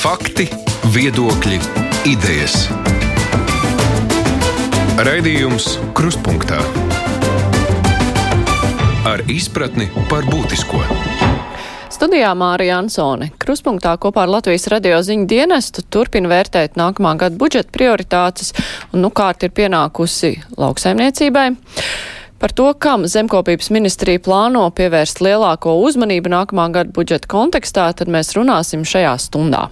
Fakti, viedokļi, idejas. Raidījums Kruspunkta ar izpratni par būtisko. Studijā Mārija Ansone. Kruspunktā kopā ar Latvijas radio ziņu dienestu turpina vērtēt nākamā gada budžeta prioritātes, un nu kārt ir pienākusi lauksaimniecībai. Par to, kam zemkopības ministrija plāno pievērst lielāko uzmanību nākamā gada budžeta kontekstā, tad mēs runāsim šajā stundā.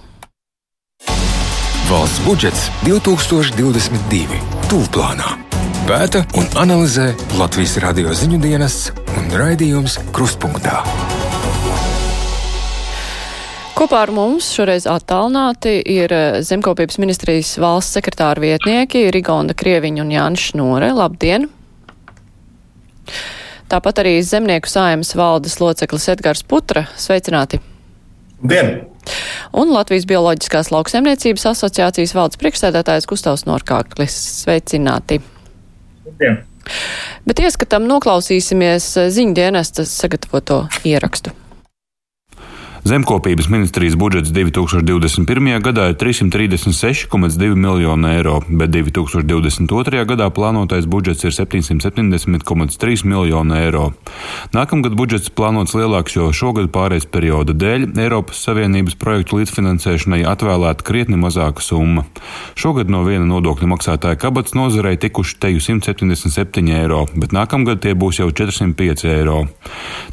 Valsts budžets 2022. Tūlplānā. Pēta un analizē Latvijas radio ziņu dienests un raidījums Krustpunktā. Kopā ar mums šoreiz attālināti ir Zemkopības ministrijas valsts sekretāra vietnieki Rigonda Krieviņa un Jānis Šnore. Labdien! Tāpat arī zemnieku saimas valdes loceklis Edgars Putra. Sveicināti! Dien! Un Latvijas Bioloģiskās lauksaimniecības asociācijas valdes priekšsēdētājs Gustavs Norkārklis. Sveicināti! Dien. Bet ieskatam noklausīsimies ziņdienestas sagatavoto ierakstu. Zemkopības ministrijas budžets 2021. gadā ir 336,2 miljonu eiro, bet 2022. gadā plānotais budžets ir 770,3 miljonu eiro. Nākamgad budžets plānots lielāks, jo šogad pārējais perioda dēļ Eiropas Savienības projektu līdzfinansēšanai atvēlēta krietni mazāka summa. Šogad no viena nodokļu maksātāja kabatas nozarei tikuši teju 177 eiro, bet nākamgad tie būs jau 405 eiro.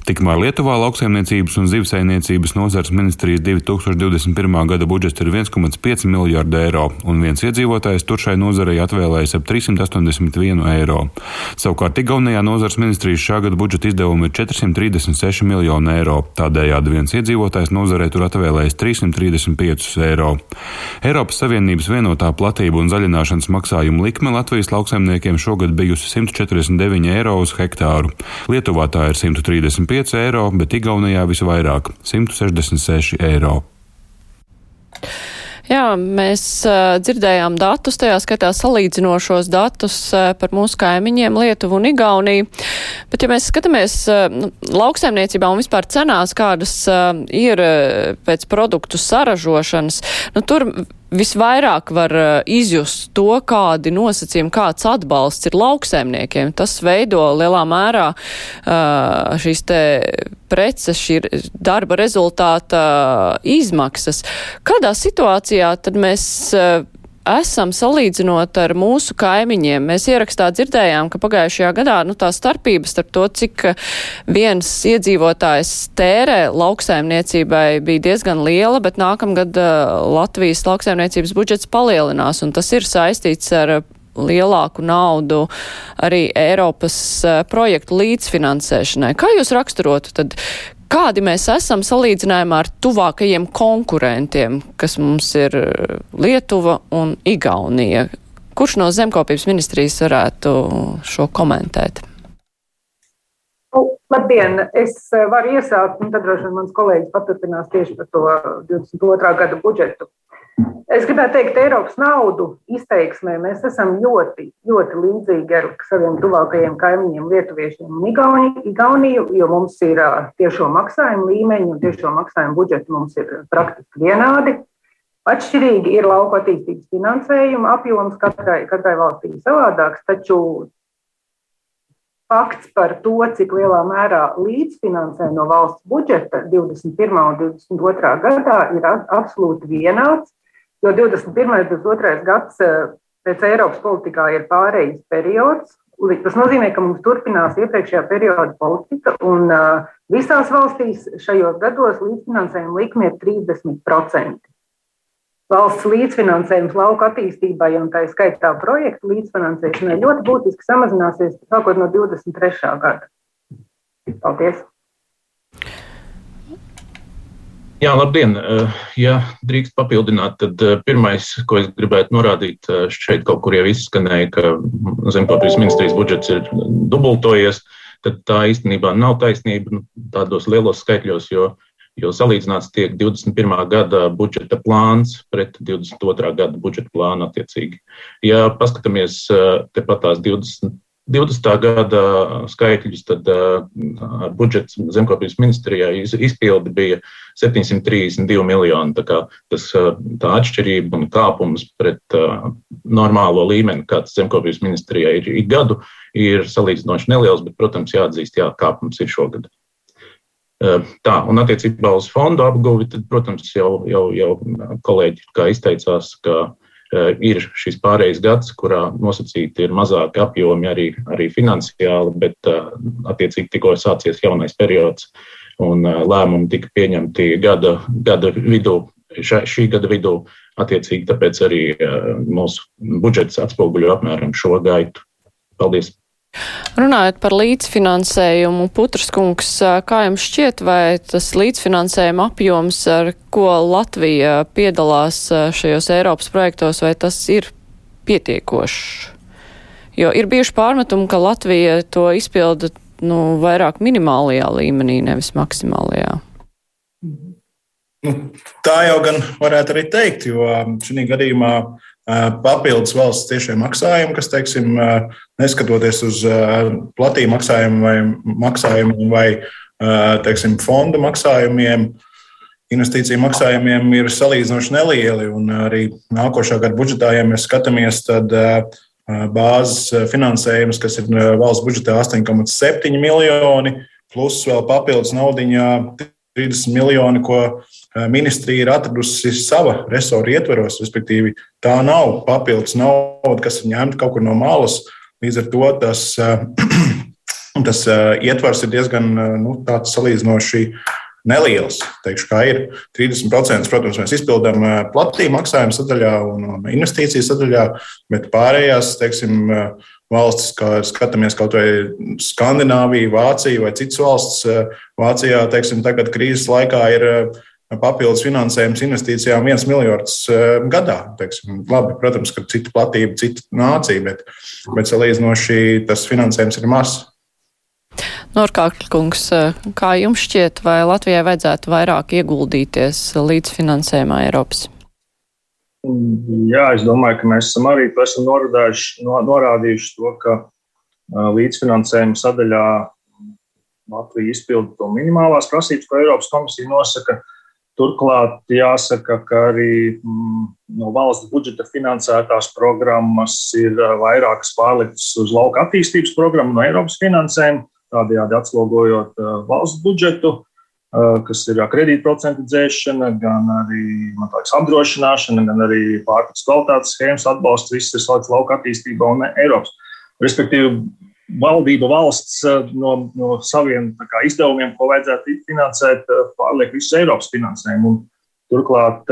Tikmēr Lietuvā lauksaimniecības un zivsainiecības nozares ministrijas 2021. gada budžets ir 1,5 miljārdu eiro, un viens iedzīvotājs tur šai nozarei atvēlējis ap 381 eiro. Savukārt Igaunijā nozares ministrijas šā gada budžeta izdevumi ir 436 miljoni eiro, tādējādi viens iedzīvotājs nozarei tur atvēlējis 335 eiro. Eiropas Savienības vienotā platība un zaļināšanas maksājuma likme Latvijas lauksaimniekiem šogad bijusi 149 eiro uz hektāru. Lietuvā tā ir 135 eiro, bet Igaunijā visvairāk - 160. 66 eiro. Jā, mēs uh, dzirdējām datus, tajā skaitā salīdzinošos datus uh, par mūsu kaimiņiem Lietuvu un Igauniju. Bet, ja mēs skatāmies uh, lauksaimniecībā un vispār cenās, kādas uh, ir uh, pēc produktu saražošanas, nu, tur visvairāk var uh, izjust to, kādi nosacījumi, kāds atbalsts ir lauksaimniekiem. Tas veido lielā mērā uh, šīs te preces, šī darba rezultāta izmaksas. Kādā situācijā tad mēs esam salīdzinot ar mūsu kaimiņiem. Mēs ierakstā dzirdējām, ka pagājušajā gadā nu, tā starpība starp to, cik viens iedzīvotājs tērē lauksaimniecībai bija diezgan liela, bet nākamgad uh, Latvijas lauksaimniecības budžets palielinās, un tas ir saistīts ar lielāku naudu arī Eiropas uh, projektu līdzfinansēšanai. Kā jūs raksturotu tad, Kādi mēs esam salīdzinājumā ar tuvākajiem konkurentiem, kas mums ir Lietuva un Igaunija? Kurš no zemkopības ministrijas varētu šo komentēt? Nu, labdien! Es eh, varu iesākt, un tad droši vien mans kolēģis paturpinās tieši par to 22. gada budžetu. Es gribētu teikt, Eiropas naudu izteiksmē mēs esam ļoti, ļoti līdzīgi ar saviem tuvākajiem kaimiņiem, Lietuviešiem un Igauni, Igauniju, jo mums ir tiešo maksājumu līmeņi un tiešo maksājumu budžeti mums ir praktiski vienādi. Atšķirīgi ir lauka attīstības finansējuma apjoms katrai, katrai valstī savādāks, taču fakts par to, cik lielā mērā līdzfinansē no valsts budžeta 21. un 22. gadā, ir absolūti vienāds. Jo 21. un 22. gads eh, pēc Eiropas politikā ir pārejas periods. Tas nozīmē, ka mums turpinās iepriekšējā perioda politika, un uh, visās valstīs šajos gados līdzfinansējuma likme ir 30%. Valsts līdzfinansējums lauka attīstībai un tā skaitā projektu līdzfinansēšanai ļoti būtiski samazināsies sākot no 23. gada. Paldies! Jā, labdien! Eh, ja drīkst papildināt, tad eh, pirmais, ko es gribētu norādīt, eh, šeit kaut kur jau izskanēja, ka Zemkopības ministrijas budžets ir dubultojies, tad tā īstenībā nav taisnība nu, tādos lielos skaitļos, jo, jo salīdzināts tiek 21. gada budžeta plāns pret 22. gada budžeta plānu attiecīgi. Ja paskatāmies tepat tās 20. 20. gada skaitļus, tad ar budžets zemkopības ministrijā izpildi bija 732 miljoni. Tā, tas, tā atšķirība un kāpums pret normālo līmeni, kāds zemkopības ministrijā ir ik gadu, ir salīdzinoši neliels, bet, protams, jāatzīst, jā, kāpums ir šogad. Tā, un attiecībā uz fondu apguvi, tad, protams, jau, jau, jau kolēģi izteicās, ka ir šis pārējais gads, kurā nosacīti ir mazāki apjomi arī, arī finansiāli, bet attiecīgi tikko sācies jaunais periods un lēmumi tika pieņemti gada, gada vidū, šā, šī gada vidū. Attiecīgi, tāpēc arī mūsu budžets atspoguļo apmēram šo gaitu. Paldies! Runājot par līdzfinansējumu, Putras kungs, kā jums šķiet, vai tas līdzfinansējuma apjoms, ar ko Latvija piedalās šajos Eiropas projektos, vai tas ir pietiekošs? Jo ir bijuši pārmetumi, ka Latvija to izpilda nu, vairāk minimālajā līmenī, nevis maksimālajā. Nu, tā jau gan varētu arī teikt, jo šī gadījumā papildus valsts tiešie maksājumi, kas, teiksim, neskatoties uz platību maksājumu vai maksājumu vai teiksim, fonda maksājumiem, investīciju maksājumiem ir salīdzinoši nelieli. Arī nākošā gada budžetā, ja mēs skatāmies, tad bāzes finansējums, kas ir valsts budžetā 8,7 miljoni, plus vēl papildus naudiņā 30 miljoni, ko ministrija ir atradusi sava resora ietveros, respektīvi, tā nav papildus nauda, kas ir ņemta kaut kur no malas. Līdz ar to tas, tas ietvers ir diezgan nu, salīdzinoši neliels. Teikšu, kā ir 30%, protams, mēs izpildām platību maksājumu sadaļā un investīciju sadaļā, bet pārējās, teiksim, valstis, kā skatāmies kaut vai Skandināviju, Vāciju vai citas valsts. Vācijā, teiksim, tagad krīzes laikā ir papildus finansējums investīcijām viens miljards eh, gadā. Teiksim. Labi, protams, ka cita platība, cita nācija, bet, bet salīdzinoši tas finansējums ir mazs. Norkārkļkungs, kā jums šķiet, vai Latvijai vajadzētu vairāk ieguldīties līdzfinansējumā Eiropas? Jā, es domāju, ka mēs esam arī esam norādījuši to, ka līdzfinansējuma sadaļā Latvija izpilda to minimālās prasības, ko Eiropas komisija nosaka. Turklāt jāsaka, ka arī mm, no valsts budžeta finansētās programmas ir vairākas pārliktas uz lauka attīstības programmu no Eiropas finansējuma, tādējādi atslogojot valsts budžetu, kas ir kredītprocentu dzēšana, gan arī liekas, apdrošināšana, gan arī pārtiks kvalitātes schēmas atbalsts. Viss ir salikts lauka attīstībā un Eiropas. Respektīvi, valdība valsts no, no saviem kā, izdevumiem, ko vajadzētu finansēt, pārliek visu Eiropas finansējumu. Turklāt,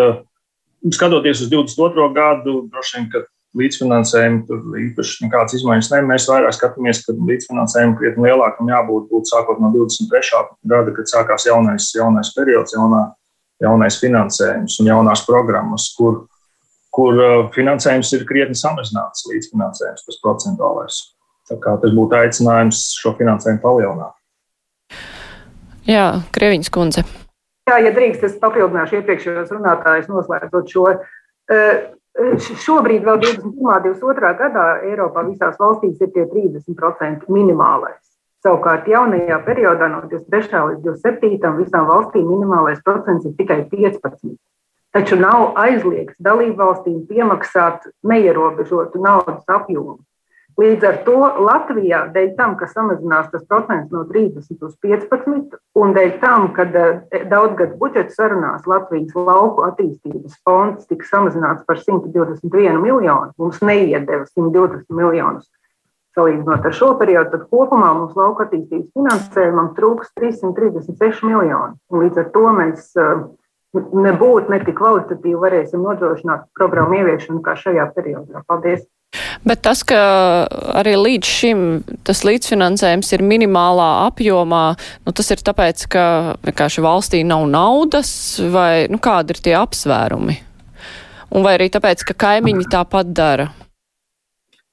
skatoties uz 22. gadu, droši vien, ka līdzfinansējumu tur īpaši nekādas izmaiņas ne. Mēs vairāk skatāmies, ka līdzfinansējumu krietni lielākam jābūt būt sākot no 23. gada, kad sākās jaunais, jaunais periods, jaunā, jaunais finansējums un jaunās programmas, kur, kur finansējums ir krietni samazināts līdzfinansējums, tas procentuālais. Tā kā tas būtu aicinājums šo finansējumu palielināt. Jā, Krieviņas kundze. Jā, ja drīkst, es papildināšu iepriekšējos runātājus noslēdzot šo. Šobrīd, vēl 21. un 22. gadā, Eiropā visās valstīs ir tie 30% minimālais. Savukārt, jaunajā periodā no 23. līdz 27. visām valstīm minimālais procents ir tikai 15. Taču nav aizliegts dalību valstīm piemaksāt neierobežotu naudas apjomu. Līdz ar to Latvijā, dēļ tam, ka samazinās tas procents no 30 līdz 15, un dēļ tam, ka eh, daudzgadu budžeta sarunās Latvijas lauku attīstības fonds tika samazināts par 121 miljonu, mums neiedeva 120 miljonus. Salīdzinot ar šo periodu, tad kopumā mums lauka attīstības finansējumam trūks 336 miljoni. Līdz ar to mēs eh, nebūtu ne tik kvalitatīvi varēsim nodrošināt programmu ieviešanu kā šajā periodā. Paldies! Bet tas, ka arī līdz šim tas līdzfinansējums ir minimālā apjomā, nu, tas ir tāpēc, ka vienkārši valstī nav naudas, vai nu, kādi ir tie apsvērumi? Un vai arī tāpēc, ka kaimiņi tāpat dara?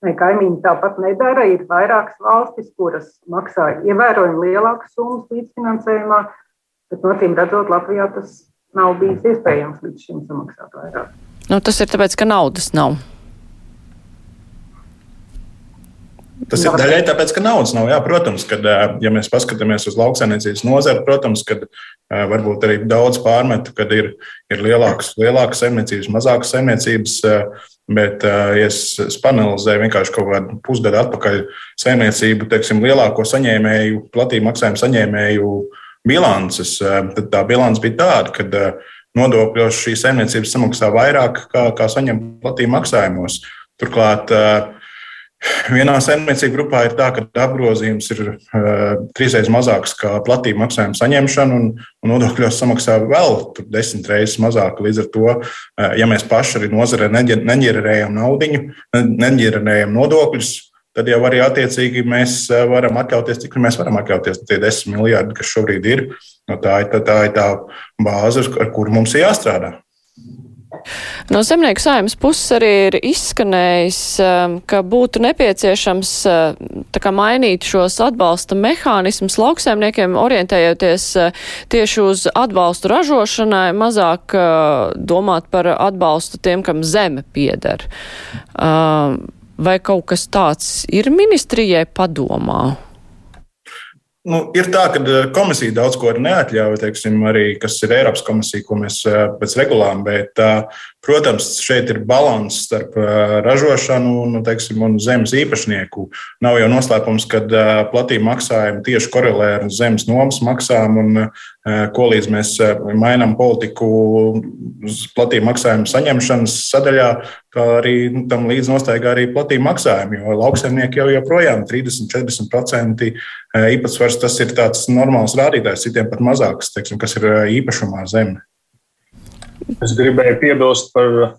Ne, kaimiņi tāpat nedara. Ir vairākas valstis, kuras maksā ievērojami lielākas summas līdzfinansējumā, bet no tiem redzot, Latvijā tas nav bijis iespējams līdz šim samaksāt vairāk. Nu, tas ir tāpēc, ka naudas nav. Tas ir daļai tāpēc, ka naudas nav. Jā, protams, kad, ja mēs paskatāmies uz lauksaimniecības nozari, protams, kad varbūt arī daudz pārmetu, kad ir, ir lielākas, lielākas saimniecības, mazākas saimniecības. Bet, ja es, panelizēju vienkārši kaut kādu pusgadu atpakaļ saimniecību, teiksim, lielāko saņēmēju, platību maksājumu saņēmēju bilances, tad tā bilance bija tāda, ka nodokļos šī saimniecības samaksā vairāk, kā, kā saņem platību maksājumos. Turklāt, uh, Vienā saimniecību grupā ir tā, ka apgrozījums ir uh, trīsreiz mazāks nekā platība maksājuma saņemšana, un, un nodokļos samaksā vēl desmit reizes mazāk. Līdz ar to, uh, ja mēs paši arī nozarē neģenerējam naudu, neģenerējam nodokļus, tad jau arī attiecīgi mēs varam atļauties, cik mēs varam atļauties tie desmit miljardi, kas šobrīd ir. No tā, ir tā, tā ir tā bāze, ar kuru mums ir jāstrādā. No zemnieku saimnes puses arī ir izskanējis, um, ka būtu nepieciešams uh, kā, mainīt šos atbalsta mehānismus lauksaimniekiem, orientējoties uh, tieši uz atbalstu ražošanai, mazāk uh, domāt par atbalstu tiem, kam zeme pieder. Vai kaut kas tāds ir ministrijai padomā? Nu, ir tā, ka eh, komisija daudz ko neatļauj, teiksim, arī kas ir Eiropas komisija, ko mēs eh, pēc regulām, bet, eh, protams, šeit ir līdzsvars starp ražošanu un, nu, teiksim, un zemes īpašnieku. Nav jau noslēpums, ka platība maksājumi tieši korelē ar zemes nomas maksām, un ko līdz mēs mainām politiku platība maksājumu saņemšanas sadaļā, kā arī nu, tam līdz nostaigā arī platība maksājumi, jo lauksaimnieki jau joprojām 30-40% īpatsvars tas ir tāds normāls rādītājs, citiem pat mazāks, teiksim, kas ir īpašumā zeme. Es gribēju piebilst par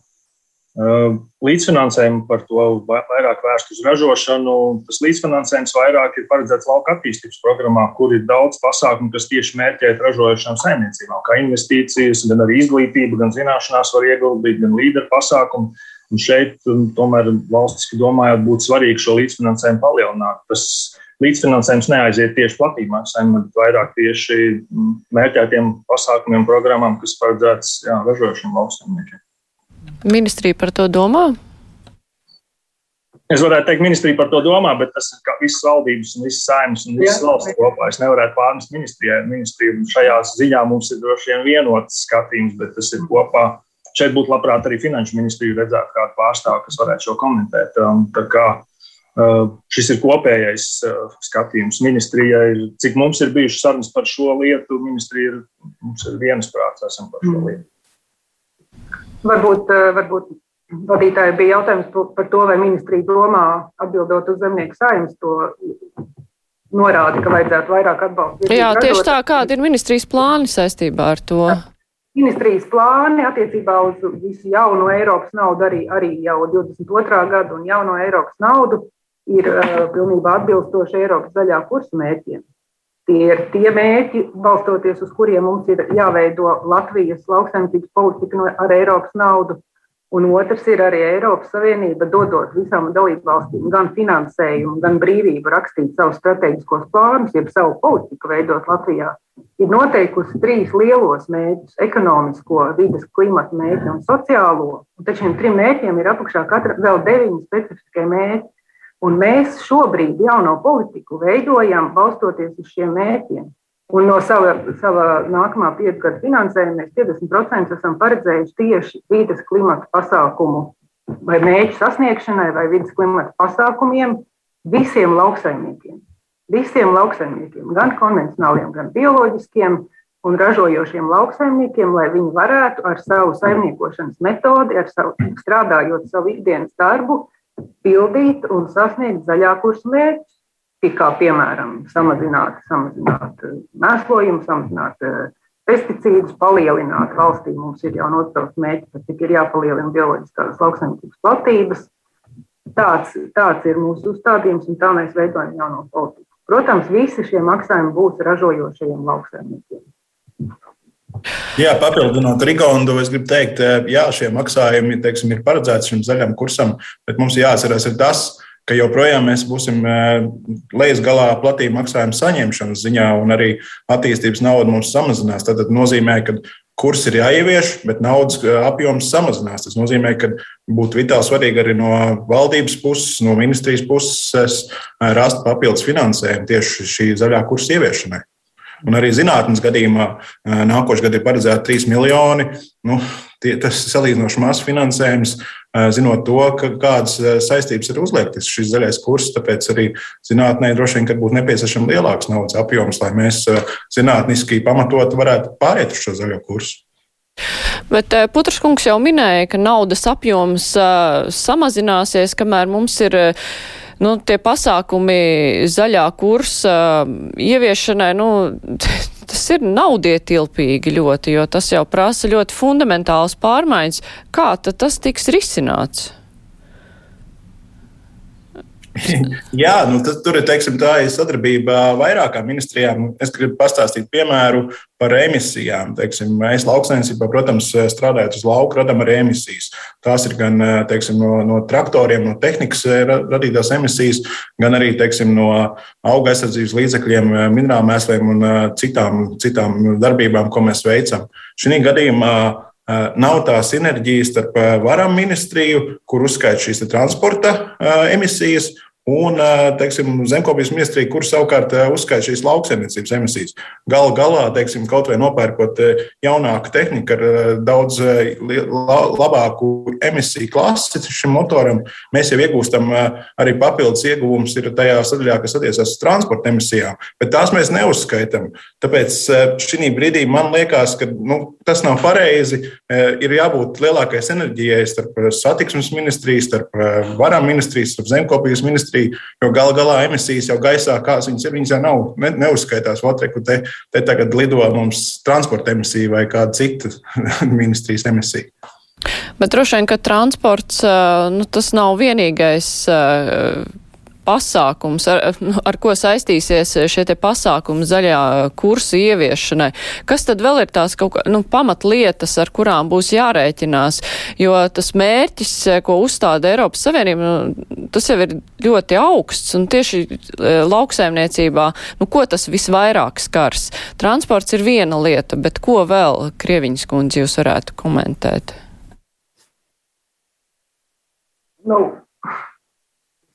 līdzfinansējumu, par to vairāk vērst uz ražošanu. Tas līdzfinansējums vairāk ir paredzēts lauka attīstības programmā, kur ir daudz pasākumu, kas tieši mērķēt ražojošām saimniecībām, kā investīcijas, gan arī izglītība, gan zināšanās var ieguldīt, gan līderu pasākumu. Un šeit um, tomēr valstiski domājot, būtu svarīgi šo līdzfinansējumu palielināt. Tas līdzfinansējums neaiziet tieši maksājumam, bet vairāk tieši mm, mērķētiem pasākumiem, programmām, kas paredzētas ražošanām lauksaimniekiem. Ministrija par to domā? Es varētu teikt, ministrija par to domā, bet tas ir visas valdības un visas saimnes un visas valsts kopā. Es nevarētu pārmest ministrijai. Ministrija šajā ziņā mums ir droši vien vienots skatījums, bet tas ir kopā Šeit būtu labprāt arī finanšu ministriju redzēt kādu pārstāvu, kas varētu šo komentēt. Um, kā, uh, šis ir kopējais uh, skatījums ministrijai. Cik mums ir bijušas sarunas par šo lietu, ministrija ir, ir viensprāts esam par šo mm. lietu. Varbūt, uh, varbūt vadītāji bija jautājums par to, vai ministrija domā atbildot uz zemnieku saimnes to norādi, ka vajadzētu vairāk atbalstīt. Jā, tieši tā, kāda ir ministrijas plāni saistībā ar to? Ministrijas plāni attiecībā uz visu jauno Eiropas naudu, arī, arī jau 22. gadu un jauno Eiropas naudu, ir uh, pilnībā atbilstoši Eiropas zaļā kursa mērķiem. Tie ir tie mērķi, balstoties uz kuriem mums ir jāveido Latvijas lauksaimniecības politika ar Eiropas naudu. Un otrs ir arī Eiropas Savienība dodot visām dalību valstīm gan finansējumu, gan brīvību rakstīt savus strateģiskos plānus, jeb savu politiku veidot Latvijā ir noteikusi trīs lielos mērķus - ekonomisko, vidas, klimata mērķi un sociālo. Un tad šiem trim mērķiem ir apakšā katra vēl deviņi specifiskie mērķi. Un mēs šobrīd jauno politiku veidojam balstoties uz šiem mērķiem. Un no sava, sava nākamā piecu gadu finansējuma mēs 50% esam paredzējuši tieši vidas klimata pasākumu vai mērķu sasniegšanai vai vidas klimata pasākumiem visiem lauksaimniekiem visiem lauksaimniekiem, gan konvencionāliem, gan bioloģiskiem un ražojošiem lauksaimniekiem, lai viņi varētu ar savu saimniekošanas metodi, ar savu, strādājot savu ikdienas darbu, pildīt un sasniegt zaļā kursa mērķus. Kā piemēram, samazināt, samazināt eh, mēslojumu, samazināt eh, pesticīdus, palielināt valstī. Mums ir jau noteikts mērķis, cik ir jāpalielina bioloģiskās lauksaimniecības platības. Tāds, tāds ir mūsu uzstādījums, un tā mēs veidojam jauno politiku. Protams, visi šie maksājumi būs ražojošajiem lauksaimniekiem. Jā, papildinot Rigondu, es gribu teikt, jā, šie maksājumi teiksim, ir paredzēti šim zaļam kursam, bet mums jāatcerās tas, ka joprojām mēs būsim lejas galā platību maksājumu saņemšanas ziņā, un arī attīstības nauda mums samazinās. Tas nozīmē, ka kurs ir jāievieš, bet naudas apjoms samazinās. Tas nozīmē, ka būtu vitāli svarīgi arī no valdības puses, no ministrijas puses rast papildus finansējumu tieši šī zaļā kursa ieviešanai. Un arī zinātnīs gadījumā nākošais gads ir paredzēts 3 miljoni. Nu, tie, tas ir salīdzinoši mazs finansējums, zinot to, ka, kādas saistības ir uzliektas šis zaļais kurs. Tāpēc arī zinātnē droši vien būtu nepieciešams lielāks naudas apjoms, lai mēs zinātniski pamatot varētu pāriet uz šo zaļo kursu. Bet Putraškungs jau minēja, ka naudas apjoms samazināsies, kamēr mums ir uh, nu, tie pasākumi zaļā kursa ieviešanai, nu, tas ir naudietilpīgi ļoti, jo tas jau prasa ļoti fundamentāls pārmaiņas. Kā tad tas tiks risināts? Jā, nu, tas, tur teiksim, ir sadarbība vairākām ministrijām. Es gribu pastāstīt piemēru par emisijām. Teiksim, mēs lauksainicībā, protams, strādājot uz lauku, radām arī emisijas. Tās ir gan teiksim, no, no traktoriem, no tehnikas radītās emisijas, gan arī teiksim, no auga aizsardzības līdzekļiem, minerālu mēsliem un citām, citām darbībām, ko mēs veicam. Šī gadījumā Nav tā sinerģija starp varam ministriju, kur uzskaita šīs transporta emisijas, Un teiksim, zemkopības ministrija, kur savukārt uzskaita šīs lauksaimniecības emisijas. Galu galā, teiksim, kaut vai nopērkot jaunāku tehniku ar daudz labāku emisiju klasi šim motoram, mēs jau iegūstam arī papildus ieguvumus tajā sadaļā, kas attiecas uz transporta emisijām. Bet tās mēs neuzskaitām. Tāpēc šī brīdī man liekas, ka nu, tas nav pareizi. Ir jābūt lielākai enerģijai starp satiksmes ministriju, starp varam ministriju, starp zemkopības ministriju ministriju, jo gal galā emisijas jau gaisā, kādas viņas ir, viņas jau nav, ne, neuzskaitās. Otreku, te, te tagad lido mums transporta emisija vai kāda cita ministrijas emisija. Bet droši vien, ka transports nu, tas nav vienīgais pasākums, ar, ar ko saistīsies šie te pasākumi zaļā kursa ieviešanai? Kas tad vēl ir tās kaut kā, nu, pamatlietas, ar kurām būs jārēķinās? Jo tas mērķis, ko uzstāda Eiropas Savienība, nu, tas jau ir ļoti augsts un tieši e, lauksaimniecībā, nu, ko tas visvairāk skars? Transports ir viena lieta, bet ko vēl, Krieviņas kundze, jūs varētu komentēt? Nu,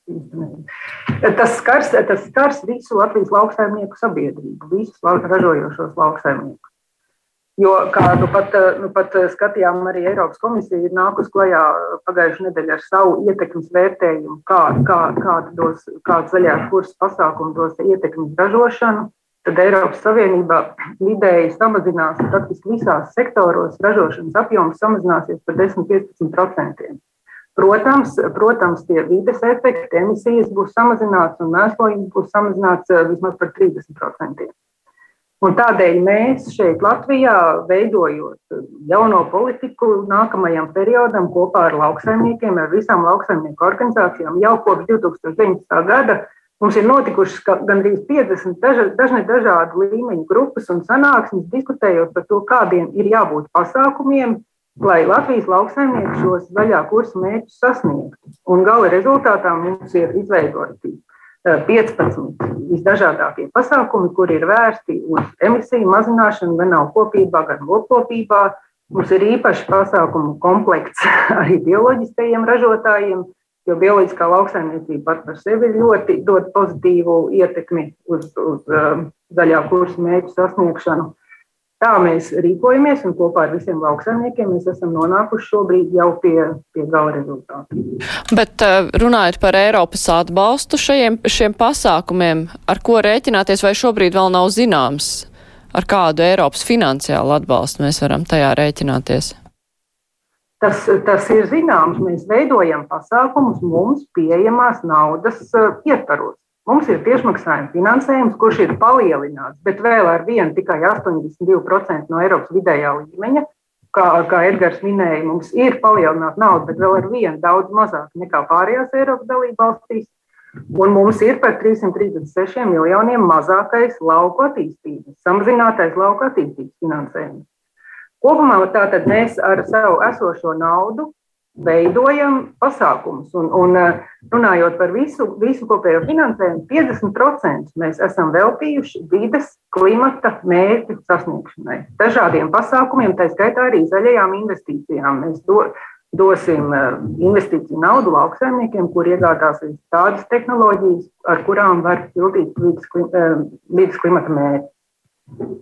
Tas skars, tas skars visu Latvijas lauksaimnieku sabiedrību, visus ražojošos lauksaimniekus. Jo, kā nu pat, nu pat skatījām, arī Eiropas komisija ir nākus klajā pagājušajā nedēļā ar savu ietekmes vērtējumu, kā, kā, kāda dos, kāda zaļās kursas pasākuma dos ietekmes ražošanu. Tad Eiropas Savienībā vidēji samazinās praktiski visās sektoros ražošanas apjoms samazināsies par 10-15%. Protams, protams, tie vides efekti, emisijas būs samazināts un mēslojums būs samazināts eh, vismaz par 30%. Un tādēļ mēs šeit, Latvijā, veidojot jauno politiku nākamajam periodam kopā ar lauksaimniekiem, ar visām lauksaimnieku organizācijām, jau kopš 2019. gada mums ir notikušas gandrīz 50 daža, dažne dažādu līmeņu grupas un sanāksmes, diskutējot par to, kādiem ir jābūt pasākumiem, lai Latvijas lauksaimnieki šos zaļā kursa mērķus sasniegtu. Un gala rezultātā mums ir izveidoti 15 eh, visdažādākie pasākumi, kur ir vērsti uz emisiju mazināšanu gan kopībā, gan lopkopībā. Mums ir īpaši pasākumu komplekts arī bioloģiskajiem ražotājiem, jo bioloģiskā lauksaimniecība pat par sevi ļoti dod pozitīvu ietekmi uz, uz uh, zaļā kursa mērķu sasniegšanu. Tā mēs rīkojamies un kopā ar visiem lauksaimniekiem mēs esam nonākuši šobrīd jau pie, pie gala rezultātu. Bet eh, runājot par Eiropas atbalstu šajiem, šiem pasākumiem, ar ko rēķināties, vai šobrīd vēl nav zināms, ar kādu Eiropas finansiālu atbalstu mēs varam tajā rēķināties? Tas, tas ir zināms. Mēs veidojam pasākumus mums pieejamās naudas eh, ietvaros. Mums ir tiešmaksājuma finansējums, kurš ir palielināts, bet vēl ar vienu tikai 82% no Eiropas vidējā līmeņa. Kā, kā Edgars minēja, mums ir palielināta nauda, bet vēl ar vienu daudz mazāk nekā pārējās Eiropas dalībvalstīs. Un mums ir par 336 miljoniem mazākais lauku attīstības, samazinātais lauku attīstības finansējums. Kopumā tātad mēs ar savu esošo naudu veidojam pasākumus. Un, un runājot par visu, visu kopējo finansējumu, 50% mēs esam veltījuši vidas, klimata mērķu sasniegšanai. Dažādiem pasākumiem, tā skaitā arī zaļajām investīcijām. Mēs do, dosim investīciju naudu lauksaimniekiem, kur iegādāsies tādas tehnoloģijas, ar kurām var pildīt vidas klimata mērķi.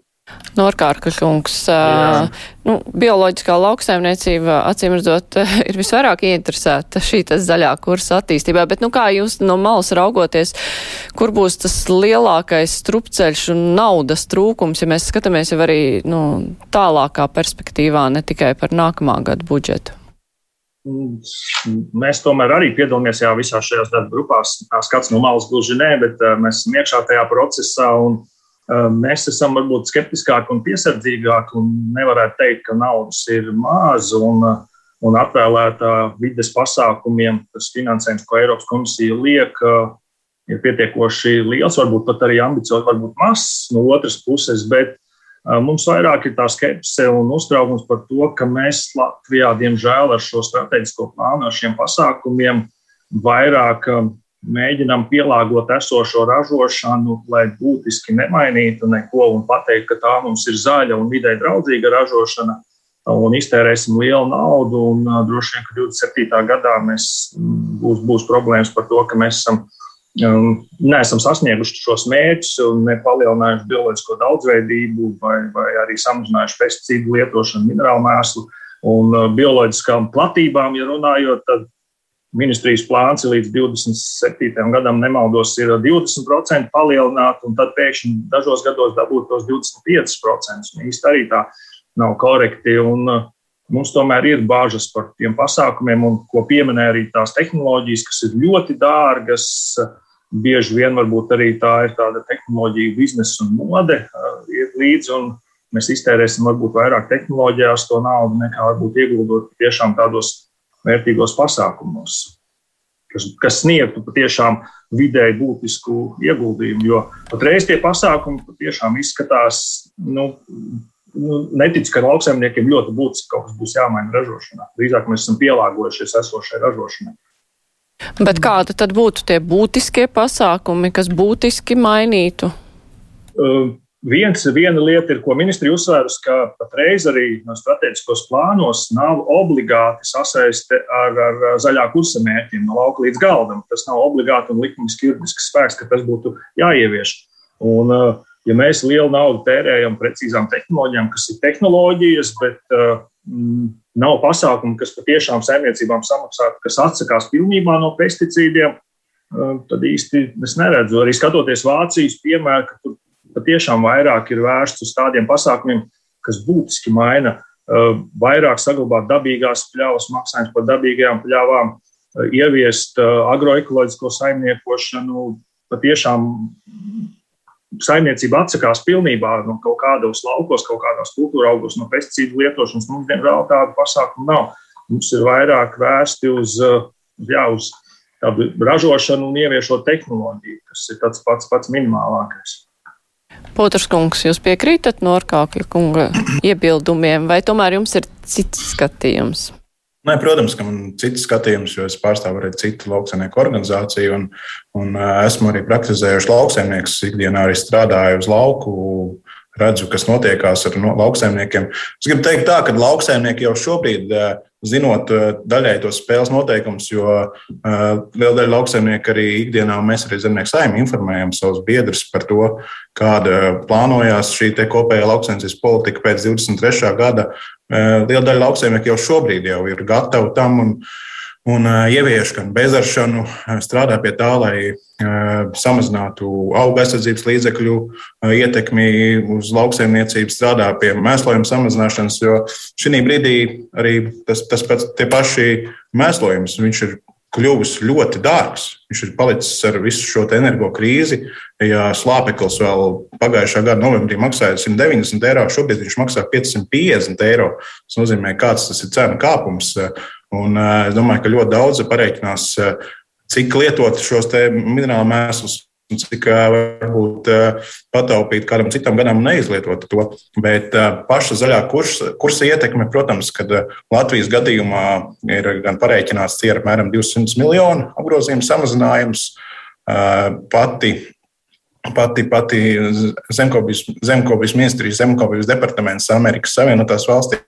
Norkārka kungs, uh, nu, bioloģiskā lauksaimniecība, acīm redzot, ir visvairāk ieinteresēta šī zaļā kursa attīstībā, bet, nu, kā jūs no malas raugoties, kur būs tas lielākais strupceļš un naudas trūkums, ja mēs skatāmies jau arī, nu, tālākā perspektīvā, ne tikai par nākamā gada budžetu? Mēs tomēr arī piedalāmies jā, visās šajās darba grupās. Skats no malas gluži nē, bet mēs esam iekšā tajā procesā. Un, Mēs esam varbūt skeptiskāki un piesardzīgāki un nevarētu teikt, ka naudas ir maz un, un atvēlētā vides pasākumiem, tas finansējums, ko Eiropas komisija liek, ir pietiekoši liels, varbūt pat arī ambiciozs, varbūt mazs no otras puses, bet mums vairāk ir tā skepse un uztraukums par to, ka mēs Latvijā, diemžēl, ar šo strateģisko plānu, ar šiem pasākumiem vairāk mēģinām pielāgot esošo ražošanu, lai būtiski nemainītu neko un pateikt, ka tā mums ir zaļa un vidē draudzīga ražošana. Un iztērēsim lielu naudu, un droši vien, ka 27. gadā mēs būs, būs problēmas par to, ka mēs esam, um, neesam sasnieguši šos mērķus un nepalielinājuši bioloģisko daudzveidību vai, vai arī samazinājuši pesticīdu lietošanu, minerālu mēslu un bioloģiskām platībām, ja runājot, tad Ministrijas plāns ir līdz 27. gadam, nemaldos, ir 20% palielināt, un tad pēkšņi dažos gados dabūt tos 25%. Īsti arī tā nav korekti. Un, uh, Mums tomēr ir bāžas par tiem pasākumiem, un ko pieminēja arī tās tehnoloģijas, kas ir ļoti dārgas. Bieži vien varbūt arī tā ir tāda tehnoloģija, biznesa un mode uh, iet līdzi, un mēs iztērēsim varbūt vairāk tehnoloģijās to naudu nekā varbūt ieguldot tiešām tādos vērtīgos pasākumos, kas, kas sniegtu patiešām vidēji būtisku ieguldījumu. Jo patreiz tie pasākumi patiešām izskatās, nu, nu, netic, ka lauksaimniekiem ļoti būtiski kaut kas būs jāmaina ražošanā. Drīzāk mēs esam pielāgojušies esošai ražošanai. Bet kādi tad būtu tie būtiskie pasākumi, kas būtiski mainītu? Uh, Viens, viena lieta ir, ko ministri uzsvērusi, ka patreiz arī no strateģiskos plānos nav obligāti sasaiste ar, ar zaļā kursa mērķiem no lauka līdz galdam. Tas nav obligāti un likmiski juridisks spēks, ka tas būtu jāievieš. Un, ja mēs lielu naudu tērējam precīzām tehnoloģijām, kas ir tehnoloģijas, bet mm, nav pasākumu, kas patiešām saimniecībām samaksātu, kas atsakās pilnībā no pesticīdiem, tad īsti es neredzu. Arī skatoties Vācijas piemēru, ka tur patiešām vairāk ir vērsts uz tādiem pasākumiem, kas būtiski maina, uh, vairāk saglabāt dabīgās pļavas, maksājums par dabīgajām pļavām, uh, ieviest uh, agroekoloģisko saimniekošanu. Patiešām saimniecība atsakās pilnībā no kaut kādos laukos, kaut kādos kultūra augos, no pesticīdu lietošanas. Mums, diemžēl, tādu pasākumu nav. Mums ir vairāk vērsti uz, jā, uz ražošanu un ieviešot tehnoloģiju, kas ir tāds pats, pats minimālākais. Potrs kungs, jūs piekrītat Norkākļa kunga iebildumiem, vai tomēr jums ir cits skatījums? Nē, protams, ka man ir cits skatījums, jo es pārstāvu arī citu lauksaimnieku organizāciju, un, un esmu arī praktizējuši lauksaimnieks. Ikdienā arī strādāju uz lauku, redzu, kas notiekās ar no, lauksaimniekiem. Es gribu teikt, tā, ka lauksaimnieki jau šobrīd zinot eh, daļai tos spēles noteikumus, jo uh, liela daļa lauksaimnieku arī ikdienā, mēs arī zemnieku saimnieki informējam savus biedrus par to, kāda plānojās šī kopējā lauksaimniecības politika pēc 23. gada. Uh, liela daļa lauksaimnieku jau šobrīd jau ir gatavi tam. Un, un ievieš gan bezaršanu, strādā pie tā, lai samazinātu auga aizsardzības līdzekļu ietekmi uz lauksaimniecību, strādā pie mēslojuma samazināšanas, jo šī brīdī arī tas, tas pats tie paši mēslojums, viņš ir kļuvis ļoti dārgs. Viņš ir palicis ar visu šo energo krīzi. Ja slāpeklis vēl pagājušā gada novembrī maksāja 190 eiro, šobrīd viņš maksā 550 eiro. Tas nozīmē, kāds tas ir cenu kāpums. Un es domāju, ka ļoti daudz pareiķinās, cik lietot šos minerālu mēslus, cik varbūt pataupīt kādam citam gadam un neizlietot to. Bet paša zaļā kursa, kursa ietekme, protams, kad Latvijas gadījumā ir gan pareiķināts ir apmēram 200 miljonu apgrozījuma samazinājums. Pati pati, pati zemkopības, zemkopības ministrijas, zemkopības departaments Amerikas Savienotās valstīs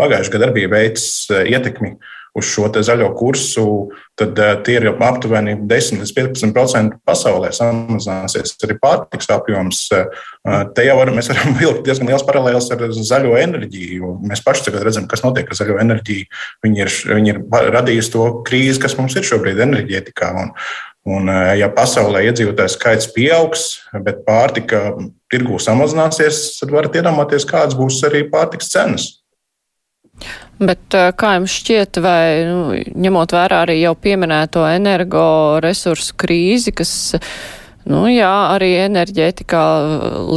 pagājušajā gadā bija veids ietekmi uz šo zaļo kursu, tad uh, tie ir aptuveni 10 līdz 15% pasaulē samazināsies arī pārtiks apjoms. Uh, te jau var, mēs varam vilkt diezgan liels paralēls ar zaļo enerģiju. Mēs paši tagad redzam, kas notiek ar zaļo enerģiju. Viņi ir, viņi ir radījusi to krīzi, kas mums ir šobrīd enerģētikā. Un, Un, ja pasaulē iedzīvotāju skaits pieaugs, bet pārtika tirgū samazināsies, tad varat iedomāties, kādas būs arī pārtikas cenas. Bet eh, kā jums šķiet, vai nu, ņemot vērā arī jau pieminēto energoresursu krīzi, kas, nu jā, arī enerģētikā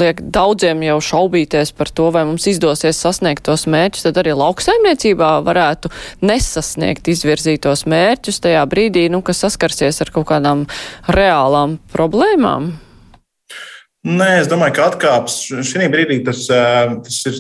liek daudziem jau šaubīties par to, vai mums izdosies sasniegt tos mērķus, tad arī lauksaimniecībā varētu nesasniegt izvirzītos mērķus tajā brīdī, nu, kas saskarsies ar kaut kādām reālām problēmām? Nē, es domāju, ka atkāps šī brīdī tas, tas ir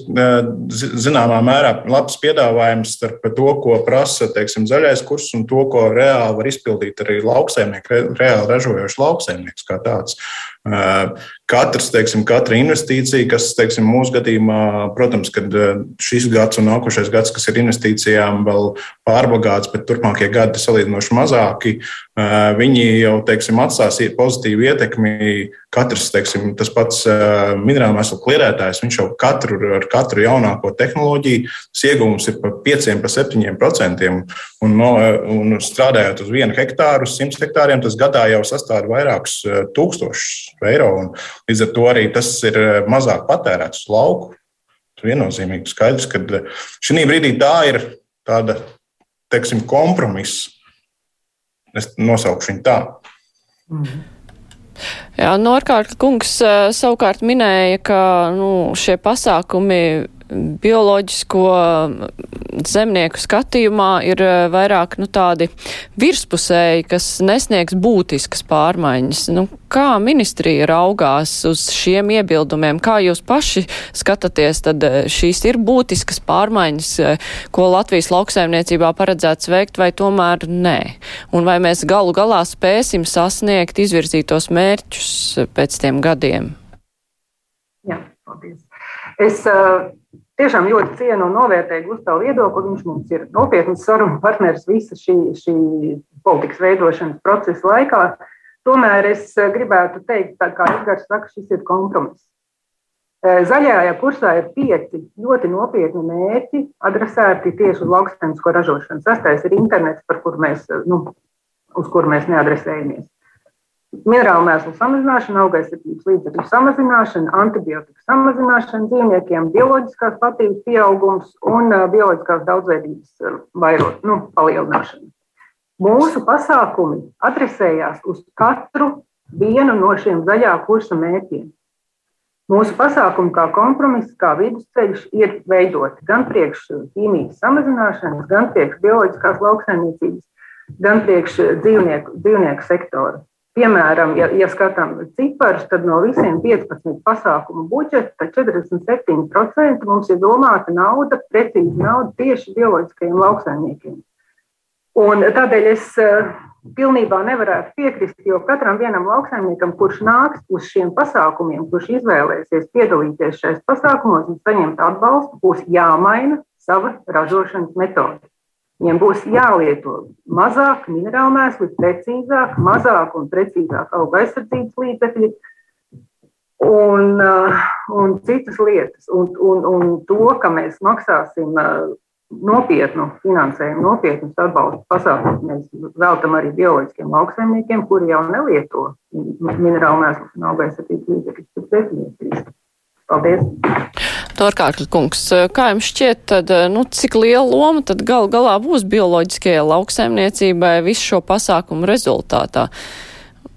zināmā mērā labs piedāvājums starp to, ko prasa teiksim, zaļais kurs un to, ko reāli var izpildīt arī lauksaimnieki, reāli ražojošs lauksaimnieks kā tāds. Katrs, teiksim, katra investīcija, kas teiksim, mūsu gadījumā, protams, kad šis gads un nākošais gads, kas ir investīcijām, vēl pārbagāts, bet turpmākie gadi salīdzinoši mazāki, viņi jau teiksim, atstās pozitīvu ietekmi. Katrs, teiksim, tas pats minerālu mēslu klierētājs, viņš jau katru, ar katru jaunāko tehnoloģiju, iegūms ir pa 5, pa 7 procentiem. Un, no, un strādājot uz vienu hektāru, uz 100 hektāriem, tas gadā jau sastāv vairākus tūkstošus eiro. Un līdz ar to arī tas ir eh, mazāk patērēts lauku. Tas viennozīmīgi skaidrs, ka eh, šī brīdī tā ir tāda, teiksim, kompromiss. Es nosaukšu viņu tā. Mm. Jā, Norkārt kungs eh, savukārt minēja, ka nu, šie pasākumi bioloģisko zemnieku skatījumā ir eh, vairāk nu, tādi virspusēji, kas nesniegs būtiskas pārmaiņas. Nu, kā ministrija raugās uz šiem iebildumiem? Kā jūs paši skatāties, tad eh, šīs ir būtiskas pārmaiņas, eh, ko Latvijas lauksaimniecībā paredzēts veikt, vai tomēr nē? Un vai mēs galu galā spēsim sasniegt izvirzītos mērķus pēc tiem gadiem? Jā, paldies. Es uh, tiešām ļoti cienu un novērtēju Gustavu viedokli. Viņš mums ir nopietns sarunu partners visa šī, šī politikas veidošanas procesa laikā. Tomēr es uh, gribētu teikt, tā kā Edgars saka, šis ir kompromiss. Uh, zaļajā kursā ir pieci ļoti nopietni mērķi, adresēti tieši uz lauksaimniecisko ražošanu. Sastais ir internets, kur mēs, nu, uz kur mēs neadresējamies minerālu mēslu samazināšana, augaisardzības līdzekļu samazināšana, antibiotiku samazināšana dzīvniekiem, bioloģiskās platības pieaugums un bioloģiskās daudzveidības vairot, nu, palielināšana. Mūsu pasākumi adresējās uz katru vienu no šiem zaļā kursa mērķiem. Mūsu pasākumi kā kompromiss, kā vidusceļš ir veidoti gan priekš ķīmijas samazināšanas, gan priekš bioloģiskās lauksaimniecības, gan priekš dzīvnieku, dzīvnieku sektora. Piemēram, ja, ja skatām ciparus, tad no visiem 15 pasākumu budžeta 47% mums ir domāta nauda, precīzi nauda tieši bioloģiskajiem lauksaimniekiem. Un tādēļ es uh, pilnībā nevarētu piekrist, jo katram vienam lauksaimniekam, kurš nāks uz šiem pasākumiem, kurš izvēlēsies piedalīties šajos pasākumos un saņemt atbalstu, būs jāmaina sava ražošanas metode. Viņiem būs jālieto mazāk minerālu mēslu, precīzāk, mazāk un precīzāk auga aizsardzības līdzekļi un, uh, un citas lietas. Un, un, un to, ka mēs maksāsim uh, nopietnu finansējumu, nopietnus atbalsta pasākumus, mēs veltam arī bioloģiskiem lauksaimniekiem, kuri jau nelieto minerālu mēslus un auga aizsardzības līdzekļus. Paldies! Torkārkļa kungs, kā jums šķiet, tad, nu, cik liela loma tad gal galā būs bioloģiskajai lauksaimniecībai visu šo pasākumu rezultātā?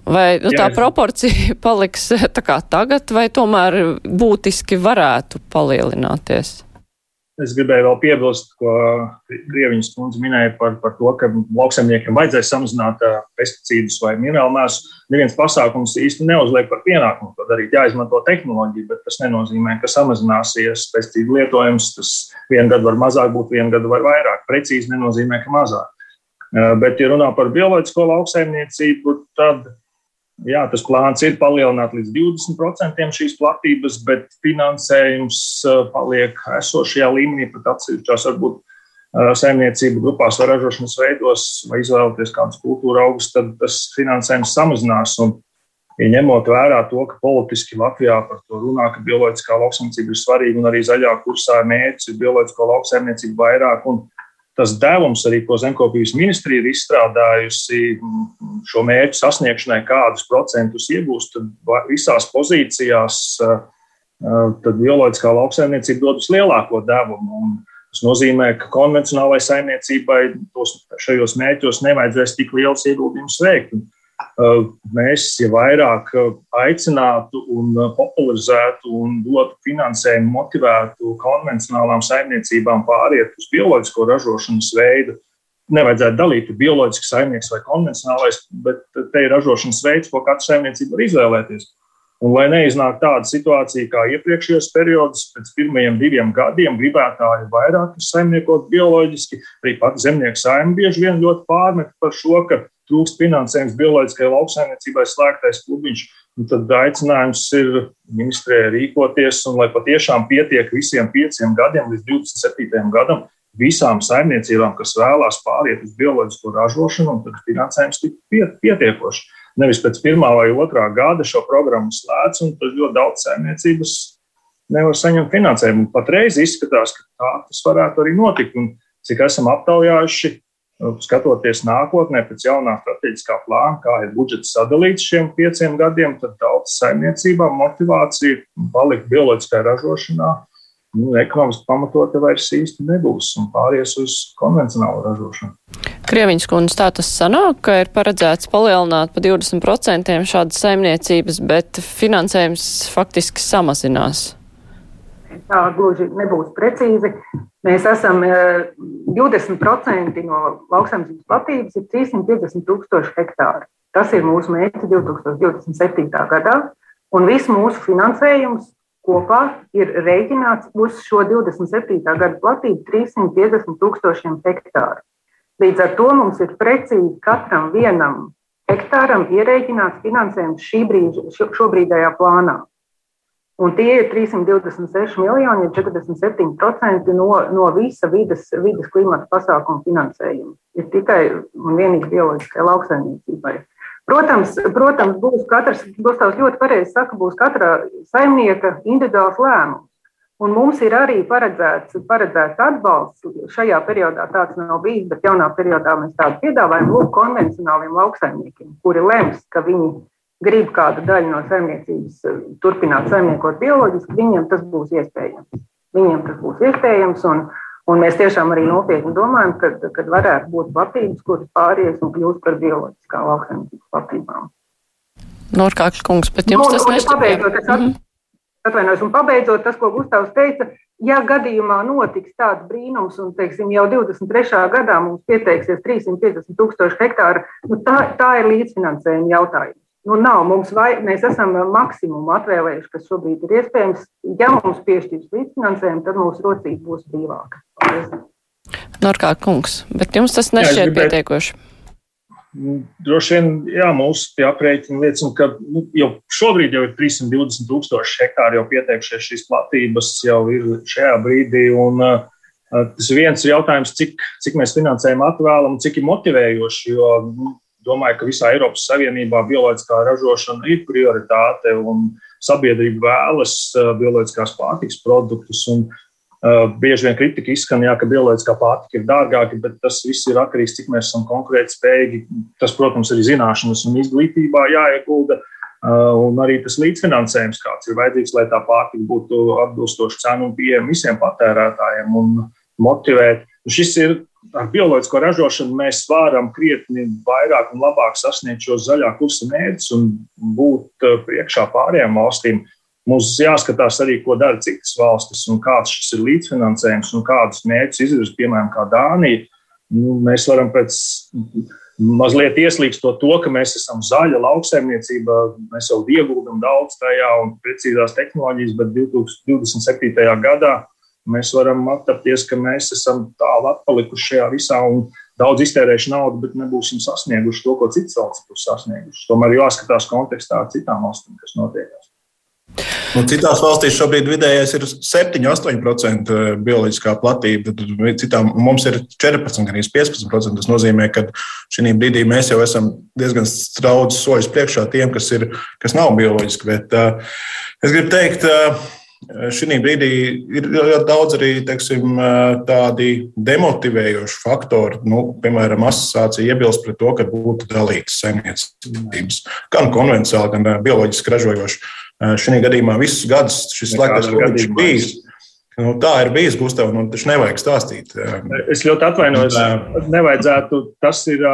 Vai nu, tā Jā, proporcija paliks tā kā tagad, vai tomēr būtiski varētu palielināties? Es gribēju vēl piebilst, ko Grieviņas kundze minēja par, par to, ka lauksaimniekiem vajadzēs samazināt pesticīdus vai minerālu mēslu. Neviens pasākums īsti neuzliek par pienākumu to darīt. Jāizmanto tehnoloģija, bet tas nenozīmē, ka samazināsies pesticīdu lietojums. Tas vienu gadu var mazāk būt, vienu gadu var vairāk. Precīzi nenozīmē, ka mazāk. Bet, ja runā par bioloģisko lauksaimniecību, tad Jā, tas plāns ir palielināt līdz 20% šīs platības, bet finansējums uh, paliek esošajā līmenī, pat atsevišķās varbūt uh, saimniecību grupās vai ražošanas veidos, vai izvēlēties kādus kultūra augus, tad tas finansējums samazinās. Un, ja ņemot vērā to, ka politiski Latvijā par to runā, ka bioloģiskā lauksaimniecība ir svarīga un arī zaļā kursā mērķis ir bioloģisko lauksaimniecību vairāk un tas devums, arī, ko Zemkopības ministrija ir izstrādājusi šo mērķu sasniegšanai, kādus procentus iegūst, visās pozīcijās tad bioloģiskā lauksaimniecība dod vislielāko devumu. Un tas nozīmē, ka konvencionālai saimniecībai tos, šajos mērķos nevajadzēs tik liels ieguldījums veikt. Un Eh, mēs ja vairāk eh, aicinātu un eh, popularizētu un dotu finansējumu, motivētu konvencionālām saimniecībām pāriet uz bioloģisko ražošanas veidu. Nevajadzētu dalīt bioloģisks saimnieks vai konvencionālais, bet te ir ražošanas veids, ko katra saimniecība var izvēlēties. Un lai neiznāk tāda situācija kā iepriekšējos periodos, pēc pirmajiem diviem gadiem gribētāji vairāk saimniekot bioloģiski, arī pati zemnieku saimnieki bieži vien ļoti pārmet par šo, ka trūkst finansējums bioloģiskai lauksaimniecībai slēgtais klubiņš. Tad aicinājums ir ministrē rīkoties, un lai patiešām pietiek visiem pieciem gadiem līdz 27. gadam, visām saimniecībām, kas vēlās pāriet uz bioloģisko ražošanu, un tad finansējums tik pietiekoši. Nevis pēc pirmā vai otrā gada šo programmu slēdz, un tad ļoti daudz saimniecības nevar saņemt finansējumu. Patreiz izskatās, ka tā tas varētu arī notikt. Un cik esam aptaujājuši, Nu, skatoties nākotnē pēc jaunā strateģiskā plāna, kā ir budžets sadalīts šiem pieciem gadiem, tad tautas saimniecībām motivācija palikt bioloģiskajā ražošanā nu, ekonomiski pamatota vairs īsti nebūs un pāries uz konvencionālu ražošanu. Krieviņš kundze, tā tas sanāk, ka ir paredzēts palielināt pa 20% šādas saimniecības, bet finansējums faktiski samazinās. Tā gluži nebūs precīzi. Mēs esam 20% eh, no lauksaimniecības platības, ir 350 tūkstoši hektāri. Tas ir mūsu mērķis 2027. gadā, un viss mūsu finansējums kopā ir rēķināts uz šo 27. gada platību 350 tūkstošiem hektāru. Līdz ar to mums ir precīzi katram vienam hektāram ierēķināts finansējums šī brīža, šobrīdējā plānā. Un tie ir 326 miljoni, ja 47% no, no visa vidas, vidas klimata pasākumu finansējuma. Ir tikai un vienīgi bioloģiskai lauksaimniecībai. Protams, protams, būs katrs, Gustavs ļoti pareizi saka, būs katra saimnieka individuāls lēmums. Un mums ir arī paredzēts, paredzēts atbalsts. Šajā periodā tāds nav bijis, bet jaunā periodā mēs tādu piedāvājam lūk konvencionāliem lauksaimniekiem, kuri lems, ka viņi grib kādu daļu no saimniecības eh, turpināt saimniekot bioloģiski, viņiem tas būs iespējams. Viņiem tas būs iespējams, un, un mēs tiešām arī nopietni domājam, ka, kad varētu būt platības, kuras pāries un kļūst par bioloģiskā lauksaimniecības platībām. Norkākļa kungs, bet jums nu, tas nešķiet. Atvainojos, un pabeidzot tas, ko Gustavs teica, ja gadījumā notiks tāds brīnums, un teiksim, jau 23. gadā mums pieteiksies 350 tūkstoši hektāru, nu tā, tā ir līdzfinansējuma jautājums. Nu, nav. Mums vai, mēs esam maksimumu atvēlējuši, kas šobrīd ir iespējams. Ja mums piešķirs līdzfinansējumu, tad mūsu rocība būs brīvāka. Norkā kungs, bet jums tas nešķiet pietiekoši. Nu, droši vien, jā, mūsu aprēķini liecina, ka nu, jau šobrīd jau ir 320 tūkstoši hektāri jau pieteikušies šīs platības, jau ir šajā brīdī. Un, uh, tas ir viens jautājums, cik, cik mēs finansējam atvēlam, cik ir motivējoši. Jo, nu, domāju, ka visā Eiropas Savienībā bioloģiskā ražošana ir prioritāte un sabiedrība vēlas uh, bioloģiskās pārtikas produktus. Un, uh, bieži vien kritika izskan, jā, ka bioloģiskā pārtika ir dārgāka, bet tas viss ir atkarīgs no tā, cik mēs esam konkurētspējīgi. Tas, protams, ir zināšanas un izglītībā jāiegulda. Uh, un arī tas līdzfinansējums, kāds ir vajadzīgs, lai tā pārtika būtu atbilstoša cenu un pieejama visiem patērētājiem un motivēt. Šis ir ar bioloģisko ražošanu mēs varam krietni vairāk un labāk sasniegt šos zaļā kursa mērķus un būt eh, priekšā pārējām valstīm. Mums jāskatās arī, ko dara citas valstis un kāds šis ir līdzfinansējums un kādus mērķus izvirz, piemēram, kā Dānija. Nu, mēs varam pēc mazliet ieslīgstot to, ka mēs esam zaļa lauksaimniecība, mēs jau ieguldam daudz tajā un precīzās tehnoloģijas, bet 2027. gadā mēs varam attapties, ka mēs esam tālu atpalikuši šajā visā un daudz iztērējuši naudu, bet nebūsim sasnieguši to, ko citas valsts būs sasniegušas. Tomēr jāskatās kontekstā ar citām valstīm, kas notiek. Nu, citās valstīs šobrīd vidējais ir 7-8% bioloģiskā platība. Citām mums ir 14, gan 15%. Tas nozīmē, ka šī brīdī mēs jau esam diezgan daudz soļus priekšā tiem, kas, ir, kas nav bioloģiski. Bet, uh, es gribu teikt, uh, Šī brīdī ir ļoti daudz arī teiksim, tādi demotivējoši faktori. Nu, piemēram, asociācija iebilst pret to, ka būtu dalītas saimniecības, gan konvencionāli, gan bioloģiski ražojoši. Šī gadījumā visus gadus šis slēgtais ir bijis. Nu, tā ir bijis, Gustavs, un taču nevajag stāstīt. Es ļoti atvainojos. Nevajadzētu. Tas ir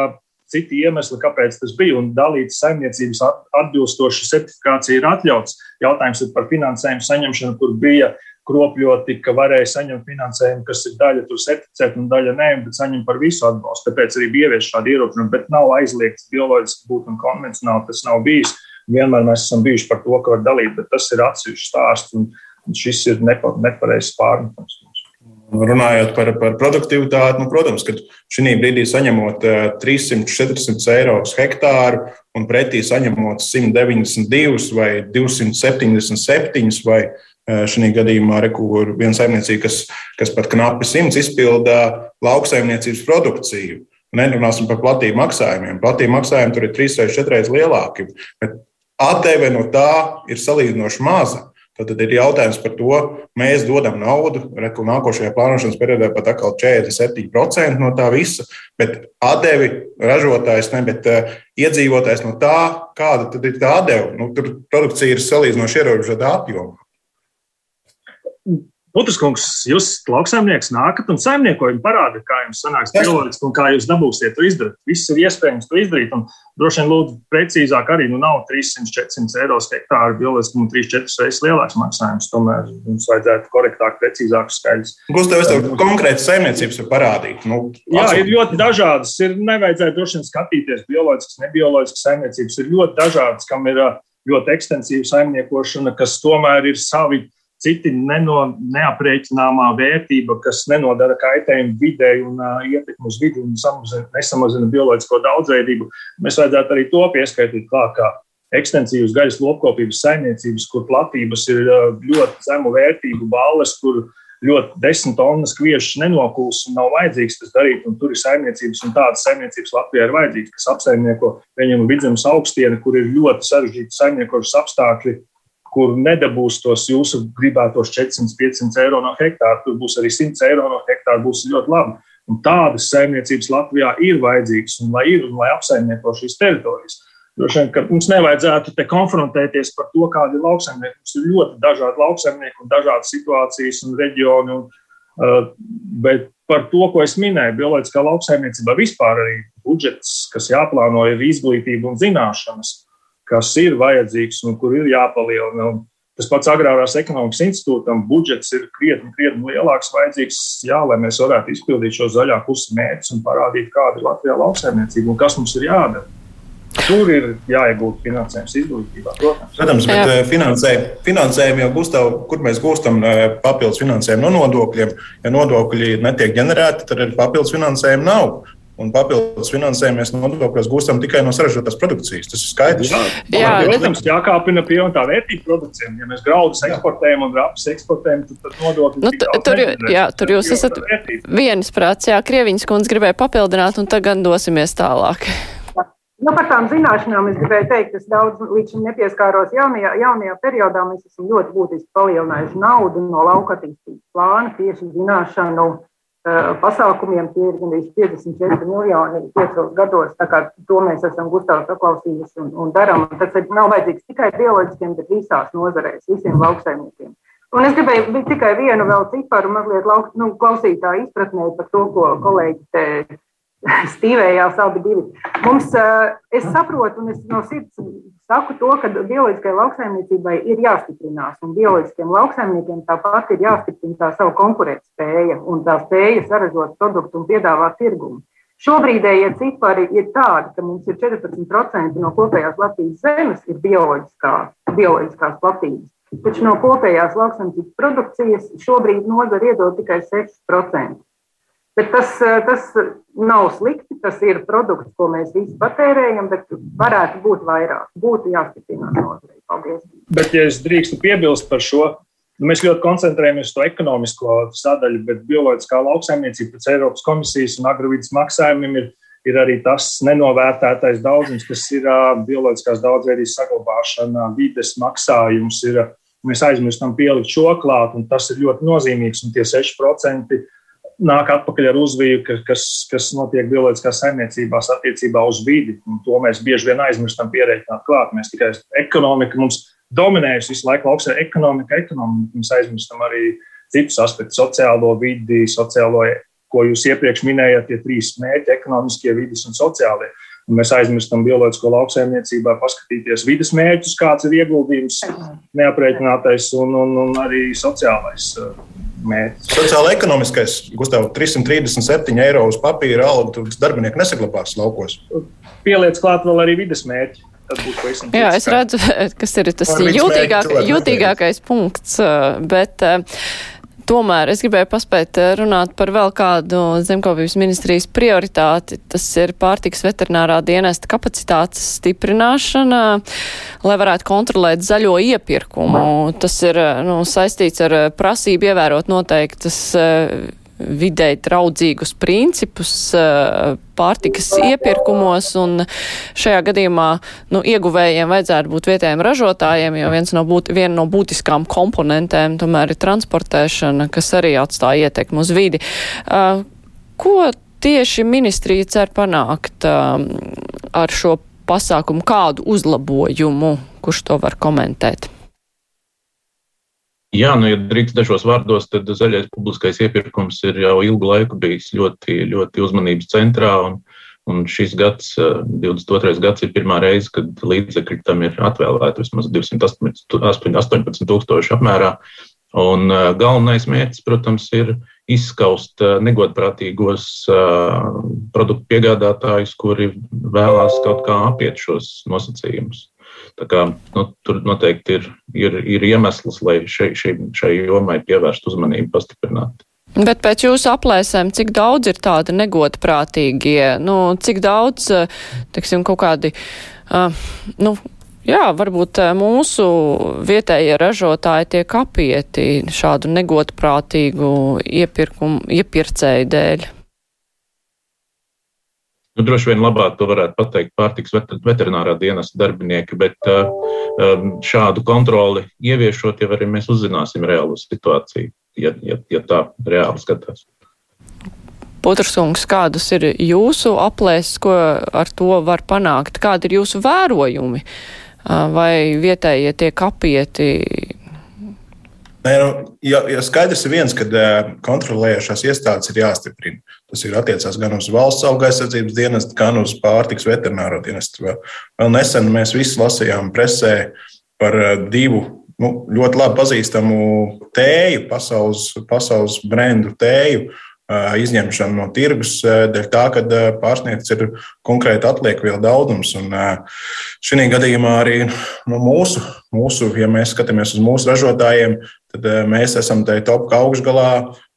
citi iemesli, kāpēc tas bija. Un dalītas saimniecības atbilstoša certifikācija ir atļauts. Jautājums ir par finansējumu saņemšanu, kur bija kropļoti, ka varēja saņemt finansējumu, kas ir daļa tur certificēta un daļa nē, bet saņem par visu atbalstu. Tāpēc arī bija ieviesta šāda ierobežojuma, bet nav aizliegts bioloģiski būt un konvencionāli tas nav bijis. Vienmēr mēs esam bijuši par to, ka var dalīt, bet tas ir atsevišķs stāsts un šis ir nepa, nepareizs pārmetums. Runājot par, par produktivitāti, nu, protams, ka šī brīdī saņemot 300-400 eh, eiro uz hektāru un pretī saņemot 192 vai 277 vai eh, šī gadījumā ir viena saimniecība, kas, kas pat knapi 100 izpildā lauksaimniecības produkciju. Nerunāsim par platību maksājumiem. Platību maksājumi tur ir trīs vai četras lielāki. Bet Atdeve no tā ir salīdzinoši maza. Tad ir jautājums par to, mēs dodam naudu, reku nākošajā plānošanas periodā pat atkal 47% no tā visa, bet atdevi ražotājs, ne, bet uh, iedzīvotājs no tā, kāda tad ir tā atdeve. Nu, tur produkcija ir salīdzinoši ierobežota apjomā. Putuskungs, jūs lauksaimnieks nākat un saimniekojat, parādat, kā jums sanāks bioloģiski un kā jūs dabūsiet to izdarīt. Viss ir iespējams to izdarīt. Un droši vien lūdzu precīzāk arī, nu nav 300-400 eiro hektāru bioloģiski un 3-4 reizes lielāks maksājums. Tomēr mums vajadzētu korektāk, precīzāk skaidrs. Gustav, es tev konkrēti saimniecības var parādīt. Nu, Jā, ir ļoti dažādas. Ir nevajadzētu droši vien skatīties bioloģiskas, nebioloģiskas saimniecības. Ir ļoti dažādas, kam ir ļoti ekstensīva saimniekošana, kas tomēr ir savi citi neno, neaprēķināmā vērtība, kas nenodara kaitējumu videi un uh, ietekmi uz vidi un samazina, nesamazina bioloģisko daudzveidību. Mēs vajadzētu arī to pieskaitīt klāt, kā ekstensīvas gaļas lopkopības saimniecības, kur platības ir ļoti zemu vērtību balles, kur ļoti desmit tonnas kviešas nenokūs un nav vajadzīgs tas darīt. Tur ir saimniecības, un tādas saimniecības Latvijā ir vajadzīgas, kas apsaimnieko viņam vidzemes augstieni, kur ir ļoti sarežģīti saimniekošanas apstākļi kur nedabūs tos jūsu gribētos 400-500 eiro no hektāra. Tur būs arī 100 eiro no hektāra, būs ļoti labi. Un tādas saimniecības Latvijā ir vajadzīgas, un lai ir un lai apsaimnieko šīs teritorijas. Droši vien, ka mums nevajadzētu te konfrontēties par to, kāda ir lauksaimnieki. Mums ir ļoti dažādi lauksaimnieki un dažādas situācijas un reģioni. Un, uh, bet par to, ko es minēju, bioloģiskā lauksaimniecībā vispār arī budžets, kas jāplāno, ir izglītība un zināšanas kas ir vajadzīgs un kur ir jāpalielina. Un tas pats agrārās ekonomikas institūtam budžets ir krietni, krietni lielāks, vajadzīgs, jā, lai mēs varētu izpildīt šo zaļā kursa mērķus un parādīt, kāda ir Latvijā lauksaimniecība un kas mums ir jādara. Tur ir jāiegūt finansējums izglītībā. Protams, protams bet Jā. Eh, finansē, finansējumu jau gūstam, kur mēs gūstam eh, papildus finansējumu no nodokļiem. Ja nodokļi netiek ģenerēti, tad arī papildus finansējumu nav. Un papildus finansējumu mēs nodokļos gūstam tikai no sarežģītās produkcijas. Tas ir skaidrs. Jā, jā protams, jākāpina pievienotā vērtība produkcijām. Ja mēs graudus eksportējam un rapus eksportējam, tad, tad nodokļi nu, tur, jā, tur jūs esat vienas prāts. Jā, Krieviņas kundze gribēja papildināt, un tagad dosimies tālāk. Nu, par tām zināšanām es gribēju teikt, es daudz līdz šim nepieskāros. Jaunajā, jaunajā periodā mēs esam ļoti būtiski palielinājuši naudu no lauka attīstības plāna tieši zināšanu pasākumiem. Tie ir gandrīz 54 miljoni piecos gados. To mēs esam Gustavs saklausījuši un, un darām. Tas nav vajadzīgs tikai bioloģiskiem, bet visās nozarēs, visiem lauksaimniekiem. Un es gribēju tikai vienu vēl ciparu mazliet lauk, nu, klausītāju izpratnē par to, ko kolēģi te stīvējās abi divi. Mums, es saprotu, un es no sirds saku to, ka bioloģiskai lauksaimniecībai ir jāstiprinās, un bioloģiskiem lauksaimniekiem tāpat ir jāstiprina tā savu konkurētspēja un tā spēja saražot produktu un piedāvāt tirgumu. Šobrīdējie ja cipari ir tādi, ka mums ir 14% no kopējās Latvijas zemes ir bioloģiskā, bioloģiskās platības. Taču no kopējās lauksaimniecības produkcijas šobrīd nozara iedod tikai 6%. Bet tas, tas nav slikti. Tas ir produkts, ko mēs visi patērējam, bet varētu būt vairāk. Būtu jāstiprinās nozarei. Paldies. Bet, ja es drīkstu piebilst par šo, nu, mēs ļoti koncentrējamies uz to ekonomisko sadaļu, bet bioloģiskā lauksaimniecība pēc Eiropas komisijas un agrovidas maksājumiem ir, ir arī tas nenovērtētais daudzums, kas ir uh, bioloģiskās daudzveidības saglabāšana, vides maksājums. Ir, mēs aizmirstam pielikt šo klāt, un tas ir ļoti nozīmīgs. Un tie 6% nāk atpakaļ ar uzviju, kas, kas notiek bioloģiskās saimniecībās attiecībā uz vidi. Un to mēs bieži vien aizmirstam pierēķināt klāt. Mēs tikai ekonomika mums dominējusi visu laiku lauksē ekonomika, ekonomika. Mēs aizmirstam arī citus aspektus - sociālo vidi, sociālo, ko jūs iepriekš minējāt, tie trīs mērķi - ekonomiskie, vidas un sociālie. Un mēs aizmirstam bioloģisko lauksaimniecībā, paskatīties vidas mērķus, kāds ir ieguldījums, neaprēķinātais un, un, un arī sociālais uh, mērķis. Sociāla ekonomiskais, Gustav, 337 eiro uz papīra algu, tas darbinieki nesaglabās laukos. Pieliec klāt vēl arī vidas mērķi. Jā, es redzu, kas ir tas jūtīgāk, jūtīgākais punkts, uh, bet uh, Tomēr es gribēju paspēt eh, runāt par vēl kādu zemkopības ministrijas prioritāti. Tas ir pārtiks veterinārā dienesta kapacitātes stiprināšana, lai varētu kontrolēt zaļo iepirkumu. Tas ir eh, nu, saistīts ar eh, prasību ievērot noteiktas videi draudzīgus principus pārtikas iepirkumos, un šajā gadījumā nu, ieguvējiem vajadzētu būt vietējiem ražotājiem, jo viens no būt, viena no būtiskām komponentēm tomēr ir transportēšana, kas arī atstāja ietekmu uz vidi. Ko tieši ministrija cer panākt ar šo pasākumu, kādu uzlabojumu, kurš to var komentēt? Jā, nu, ja drīkst dažos vārdos, tad zaļais publiskais iepirkums ir jau ilgu laiku bijis ļoti, ļoti uzmanības centrā. Un, un šis gads, 22. Eh, gads, ir pirmā reize, kad līdzekļi tam ir atvēlēti vismaz 218 tūkstoši apmērā. Un eh, galvenais mērķis, protams, ir izskaust eh, negodprātīgos produktu piegādātājus, kuri vēlās kaut kā apiet šos nosacījumus. Kā, nu, tur noteikti ir, ir, ir iemesls, lai šai, šai, šai jomai pievērst uzmanību pastiprināti. Bet pēc jūsu aplēsēm, cik daudz ir tādi negodprātīgie, nu, cik daudz, teiksim, kaut kādi, uh, nu, jā, varbūt mūsu vietējie ražotāji tiek apieti šādu negodprātīgu iepirkumu, iepircēju dēļ? Nu, droši vien labāk to varētu pateikt pārtiks veterinārā dienas darbinieki, bet uh, um, šādu kontroli ieviešot, jau arī mēs uzzināsim reālo situāciju, ja, ja, ja tā reāli skatās. Putrsungs, kādas ir jūsu aplēses, ko ar to var panākt? Kādi ir jūsu vērojumi? Uh, vai vietējie tiek apieti Nē, nu, ja, ja skaidrs ir viens, ka kontrolējošās iestādes ir jāstiprina. Tas ir attiecās gan uz valsts auga aizsardzības dienestu, gan uz pārtiks veterināro dienestu. Vēl nesen mēs visi lasījām presē par divu nu, ļoti labi pazīstamu tēju, pasaules, pasaules brendu tēju, izņemšanu no tirgus dēļ tā, ka pārsniegts ir konkrēti atliekvielu daudzums. Un šī gadījumā arī nu, mūsu, mūsu, ja mēs skatāmies uz mūsu ražotājiem, tad mēs esam tajā topā augšgalā,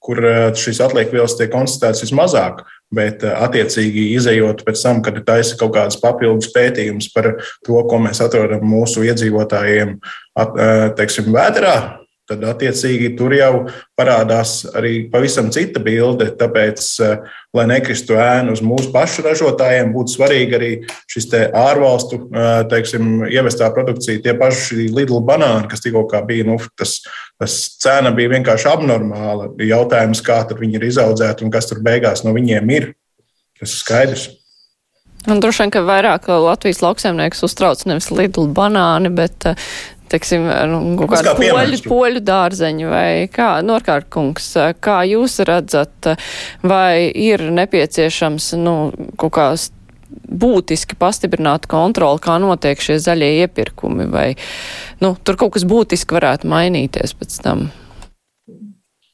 kur šīs atliekvielas tiek konstatētas vismazāk. Bet, attiecīgi, izējot pēc tam, kad taisa kaut kādas papildus pētījumus par to, ko mēs atrodam mūsu iedzīvotājiem, at, teiksim, vēdā, tad attiecīgi tur jau parādās arī pavisam cita bilde. Tāpēc, eh, lai nekristu ēnu uz mūsu pašu ražotājiem, būtu svarīgi arī šis ārvalstu eh, teiksim, ievestā produkcija, tie paši Lidl banāni, kas tikko bija. Nu, tas, tas cena bija vienkārši abnormāla. Jautājums, kā viņi ir izaudzēti un kas tur beigās no viņiem ir. Tas ir skaidrs. Un droši vien, ka vairāk Latvijas lauksaimnieks uztrauc nevis Lidl banāni, bet uh, teiksim, nu, kādu poļu, poļu dārzeņu vai kā, Norkārkungs, kā jūs redzat, vai ir nepieciešams, nu, kaut kā būtiski pastiprināt kontroli, kā notiek šie zaļie iepirkumi, vai, nu, tur kaut kas būtiski varētu mainīties pēc tam?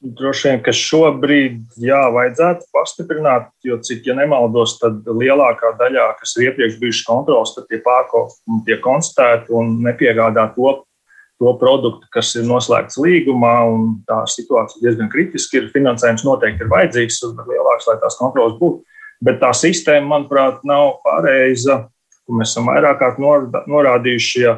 Droši vien, ka šobrīd jā, vajadzētu pastiprināt, jo, cik, ja nemaldos, tad lielākā daļā, kas ir iepriekš bijušas kontrols, tad tie pārkopumi tiek konstatēti un nepiegādā to, to produktu, kas ir noslēgts līgumā. Tā situācija diezgan kritiska ir. Finansējums noteikti ir vajadzīgs, bet lielāks, lai tās kontrolas būtu. Bet tā sistēma, manuprāt, nav pareiza. Mēs esam vairāk kārt norādījuši, ja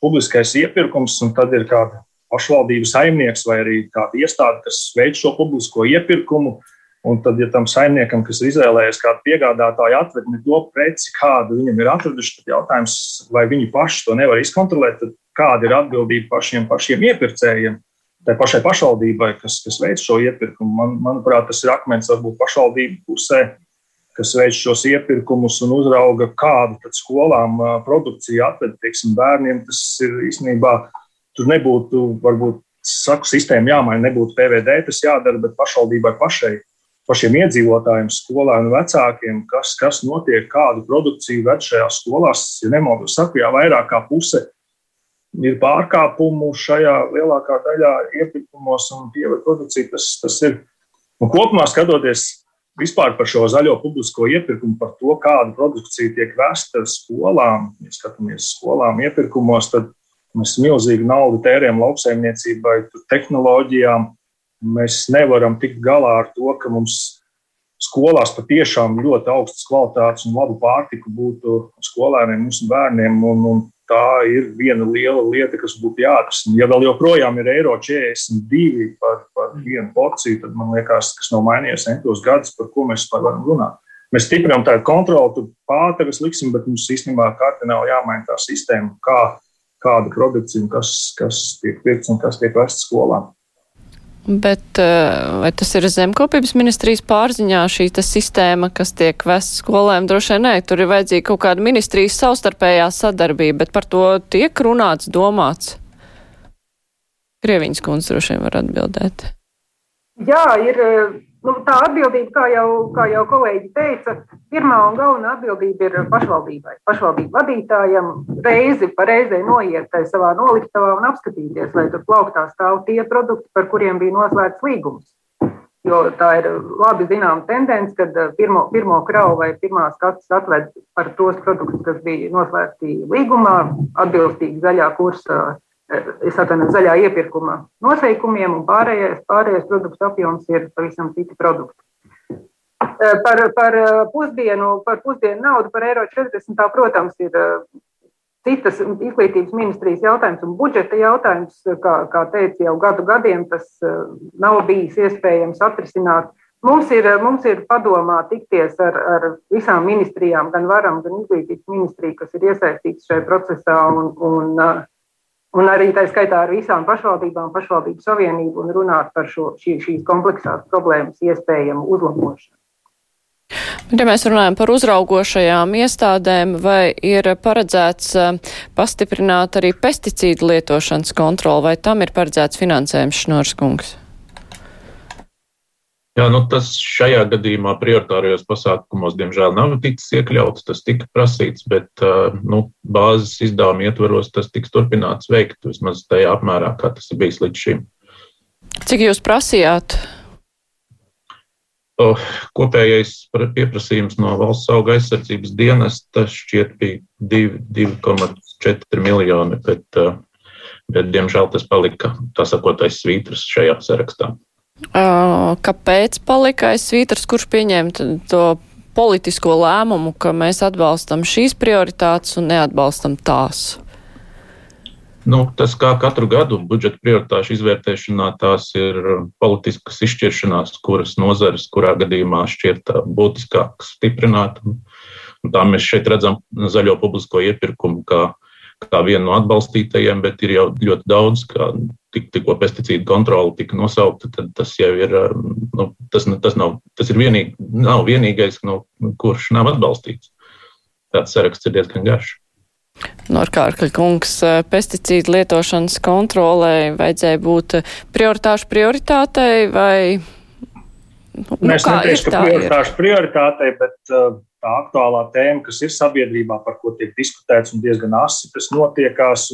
publiskais iepirkums, un tad ir kāda pašvaldības saimnieks vai arī kāda iestāde, kas veic šo publisko iepirkumu. Un tad, ja tam saimniekam, kas ir izvēlējies kādu piegādātāju, atved ne to preci, kādu viņam ir atraduši, tad jautājums, vai viņi paši to nevar izkontrolēt, tad kāda ir atbildība pašiem, pašiem iepirkējiem, tai pašai pašvaldībai, kas, kas veic šo iepirkumu. Man, manuprāt, tas ir akmens varbūt pašvaldību pusē, kas veic šos iepirkumus un uzrauga, kādu skolām produkciju atved, teiksim, bērniem. Tas ir īstenībā tur nebūtu, varbūt, saku, sistēma jāmaina, nebūtu PVD, tas jādara, bet pašvaldībai pašai, pašiem iedzīvotājiem, skolēniem, vecākiem, kas, kas notiek, kādu produkciju ved šajās skolās. Ja nemaldos, saku, jā, vairāk kā puse ir pārkāpumu šajā lielākā daļā iepirkumos un pievērst produkciju. Tas, tas ir nu, kopumā skatoties vispār par šo zaļo publisko iepirkumu, par to, kāda produkcija tiek vesta skolām. Ja skatāmies skolām iepirkumos, tad Mēs milzīgi naudu tērējam lauksaimniecībai, tehnoloģijām. Mēs nevaram tikt galā ar to, ka mums skolās patiešām ļoti augstas kvalitātes un labu pārtiku būtu skolēniem, mūsu bērniem. Un, un tā ir viena liela lieta, kas būtu jāatrisina. Ja vēl joprojām ir eiro 42 par, par vienu porciju, tad man liekas, kas nav mainījies entos gadus, par ko mēs varam runāt. Mēs stiprinām tādu kontroli, tur pātagas liksim, bet mums īstenībā kardināli jāmaina tā sistēma, kā kāda produkcija, kas, kas tiek pirkts un kas tiek vests skolā. Bet eh, vai tas ir zemkopības ministrijas pārziņā šī sistēma, kas tiek vests skolēm? Droši vien nē, tur ir vajadzīga kaut kāda ministrijas savstarpējā sadarbība, bet par to tiek runāts, domāts. Krieviņas kundze droši vien var atbildēt. Jā, ir Nu, tā atbildība, kā jau, kā jau kolēģi teica, pirmā un galvenā atbildība ir pašvaldībai. Pašvaldību vadītājam reizi pa reizei noiet tajā savā noliktavā un apskatīties, lai tur plauktā stāv tie produkti, par kuriem bija noslēgts līgums. Jo tā ir labi zināma tendence, kad eh, pirmo, pirmo kravu vai pirmās kastes atved par tos produktus, kas bija noslēgti līgumā, atbilstīgi zaļā kursa atvainojos zaļā iepirkuma noseikumiem, un pārējais, pārējais produktu apjoms ir pavisam citi produkti. Eh, par, par eh, pusdienu, par pusdienu naudu, par eiro 40, tā, protams, ir eh, citas izglītības ministrijas jautājums un budžeta jautājums, kā, kā teicu, jau gadu gadiem tas nav bijis iespējams atrisināt. Mums ir, mums ir padomā tikties ar, ar visām ministrijām, gan varam, gan izglītības ministriju, kas ir iesaistīts šajā procesā, un, un un arī tā skaitā ar visām pašvaldībām, pašvaldību savienību un runāt par šo, šī, šīs kompleksās problēmas iespējamu uzlabošanu. Ja mēs runājam par uzraugošajām iestādēm, vai ir paredzēts eh, pastiprināt arī pesticīdu lietošanas kontroli, vai tam ir paredzēts finansējums Šnorskungs? Jā, nu tas šajā gadījumā prioritārajos pasākumos, diemžēl, nav ticis iekļauts. Tas tika prasīts, bet nu, bāzes izdevuma ietvaros tas tiks turpināts veikt vismaz tajā apmērā, kā tas ir bijis līdz šim. Cik jūs prasījāt? Oh, kopējais pieprasījums no valsts auga aizsardzības dienesta šķiet bija 2,4 miljoni, bet, bet diemžēl tas palika tā sakot aiz svītras šajā sarakstā. Kāpēc palika aiz svītras, kurš pieņēma to politisko lēmumu, ka mēs atbalstam šīs prioritātes un neatbalstam tās? Nu, tas kā katru gadu budžeta prioritāšu izvērtēšanā, tās ir politiskas izšķiršanās, kuras nozares, kurā gadījumā šķiet būtiskāk stiprināt. Un, un tā mēs šeit redzam zaļo publisko iepirkumu kā uh, kā vienu no atbalstītajiem, bet ir jau ļoti daudz, kā tik, tikko pesticīdu kontrole tika nosaukta, tad tas jau ir, nu, tas, tas, nav, tas ir vienīgi, nav vienīgais, no, kurš nav atbalstīts. Tāds saraksts ir diezgan garš. Norkārkļa kungs pesticīdu lietošanas kontrolē vajadzēja būt prioritāšu prioritātei vai? Nu, nu, es neteikšu, ka prioritāšu prioritātei, bet uh, tā aktuālā tēma, kas ir sabiedrībā, par ko tiek diskutēts un diezgan asi tas notiekās.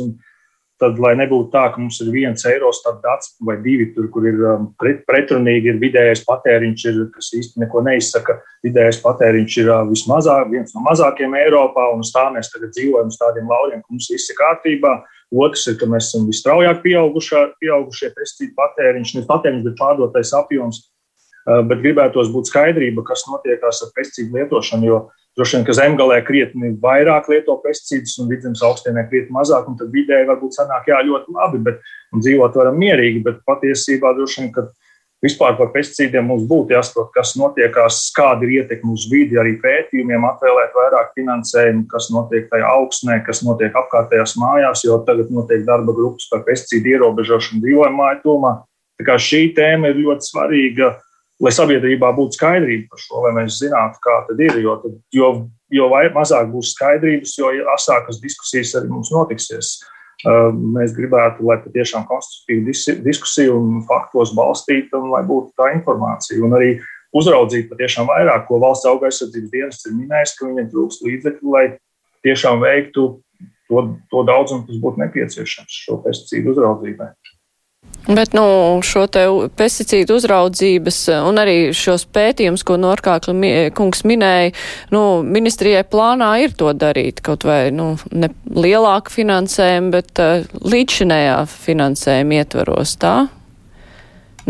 Tad, lai nebūtu tā, ka mums ir viens eiro dats vai divi, tur, kur ir um, pret, pretrunīgi, ir vidējais patēriņš, ir, kas īsti neko neizsaka. Vidējais patēriņš ir uh, vismazāk, viens no mazākajiem Eiropā, un uz tā mēs tagad dzīvojam uz tādiem lauriem, ka mums viss ir kārtībā. Otrs ir, ka mēs esam visstraujāk pieaugušie pesticīdu patēriņš, nevis patēriņš, bet pārdotais apjoms. Uh, bet gribētos būt skaidrība, kas notiekās ar pesticīdu lietošanu, jo Droši vien, ka zemgālē krietni vairāk lieto pesticīdus un vidzemes augstienē krietni mazāk, un tad vidēji varbūt sanāk, jā, ļoti labi, bet dzīvot varam mierīgi, bet patiesībā droši vien, ka vispār par pesticīdiem mums būtu jāsaprot, kas notiekās, kāda ir ietekme uz vidi, arī pētījumiem atvēlēt vairāk finansējumu, kas notiek tajā augsnē, kas notiek apkārtējās mājās, jo tagad notiek darba grupas par pesticīdu ierobežošanu dzīvojamā tūmā. Tā kā šī tēma ir ļoti svarīga lai sabiedrībā būtu skaidrība par šo, lai mēs zinātu, kā tad ir. Jo, tad, jo, jo mazāk būs skaidrības, jo asākas diskusijas arī mums notiksies. Uh, mēs gribētu, lai patiešām konstruktīva diskusija un faktos balstīta, un lai būtu tā informācija. Un arī uzraudzīt patiešām vairāk, ko valsts auga aizsardzības dienas ir minējis, ka viņiem trūkst līdzekļu, lai tiešām veiktu to, to daudzumu, kas būtu nepieciešams šo pesticīdu uzraudzībai. Bet nu, šo te pesticīdu uzraudzības un arī šos pētījumus, ko Norkākla kungs minēja, nu, ministrijai plānā ir to darīt, kaut vai nu, ne lielāku finansējumu, bet uh, līdzšinējā finansējuma ietvaros tā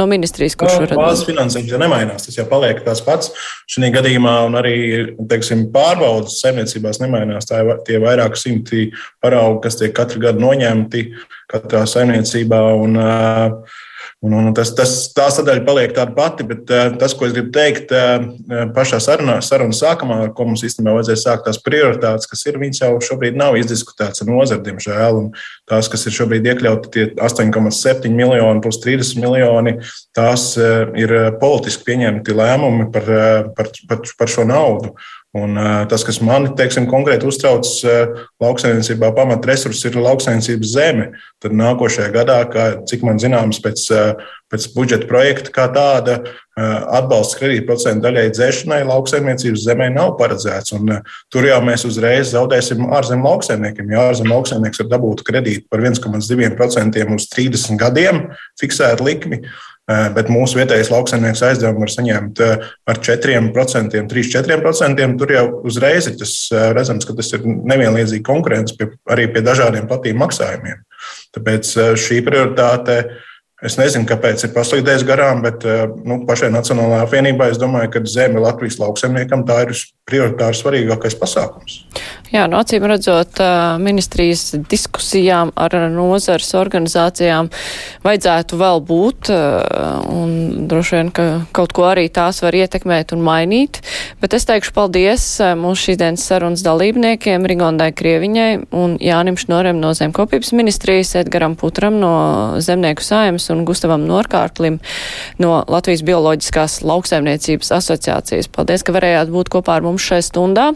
no ministrijas, kurš ir. Bāzes finansējums jau nemainās, tas jau paliek tās pats. Šī gadījumā un arī teiksim, pārbaudas saimniecībās nemainās. Tā ir tie vairāk simti paraugi, kas tiek katru gadu noņemti katrā saimniecībā. Un, uh, Un, un tas, tas, tā sadaļa paliek tāda pati, bet uh, tas, ko es gribu teikt uh, pašā sarunā, sarunas sākumā, ar ko mums īstenībā vajadzēja sākt tās prioritātes, kas ir, viņas jau šobrīd nav izdiskutētas ar nozari, diemžēl. Un tās, kas ir šobrīd iekļauti, tie 8,7 miljoni plus 30 miljoni, tās ir politiski pieņemti lēmumi par, par, par, par šo naudu. Un, tas, kas man teiksim, konkrēti uztrauc lauksaimniecībā, pamatresurss ir lauksaimniecības zeme. Tad nākošajā gadā, kā, cik man zināms, pēc, pēc budžeta projekta kā tāda, atbalsts kredītprocentu daļai dzēšanai lauksaimniecības zemē nav paredzēts. Un, tur jau mēs uzreiz zaudēsim ārzemju lauksaimniekiem. Ja ārzemju lauksaimnieks var dabūt kredītu par 1,2% uz 30 gadiem, fiksētu likmi. Eh, bet mūsu vietējais lauksaimnieks aizdevumu var saņemt eh, ar 4%, 3-4%. Tur jau uzreiz ir eh, redzams, ka tas ir nevienlīdzīgi konkurence pie, arī pie dažādiem platīm maksājumiem. Tāpēc šī prioritāte ir Es nezinu, kāpēc ir paslīdējis garām, bet eh, nu, pašai Nacionālajā apvienībā es domāju, ka zeme Latvijas lauksaimniekam tā ir prioritāri svarīgākais pasākums. Jā, no acīm redzot, eh, ministrijas diskusijām ar nozars organizācijām vajadzētu vēl būt, eh, un droši vien, ka kaut ko arī tās var ietekmēt un mainīt. Bet es teikšu paldies mūsu šīsdienas sarunas dalībniekiem Rigondai Krieviņai un Jānim Šnorem no Zemkopības ministrijas, Edgaram Putram no Zemnieku saimas un Gustavam Norkārtlim no Latvijas Bioloģiskās lauksaimniecības asociācijas. Paldies, ka varējāt būt kopā ar mums šai stundā.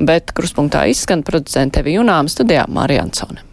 Bet kruspunktā izskan producente Vijunām studijā Marija Ansone.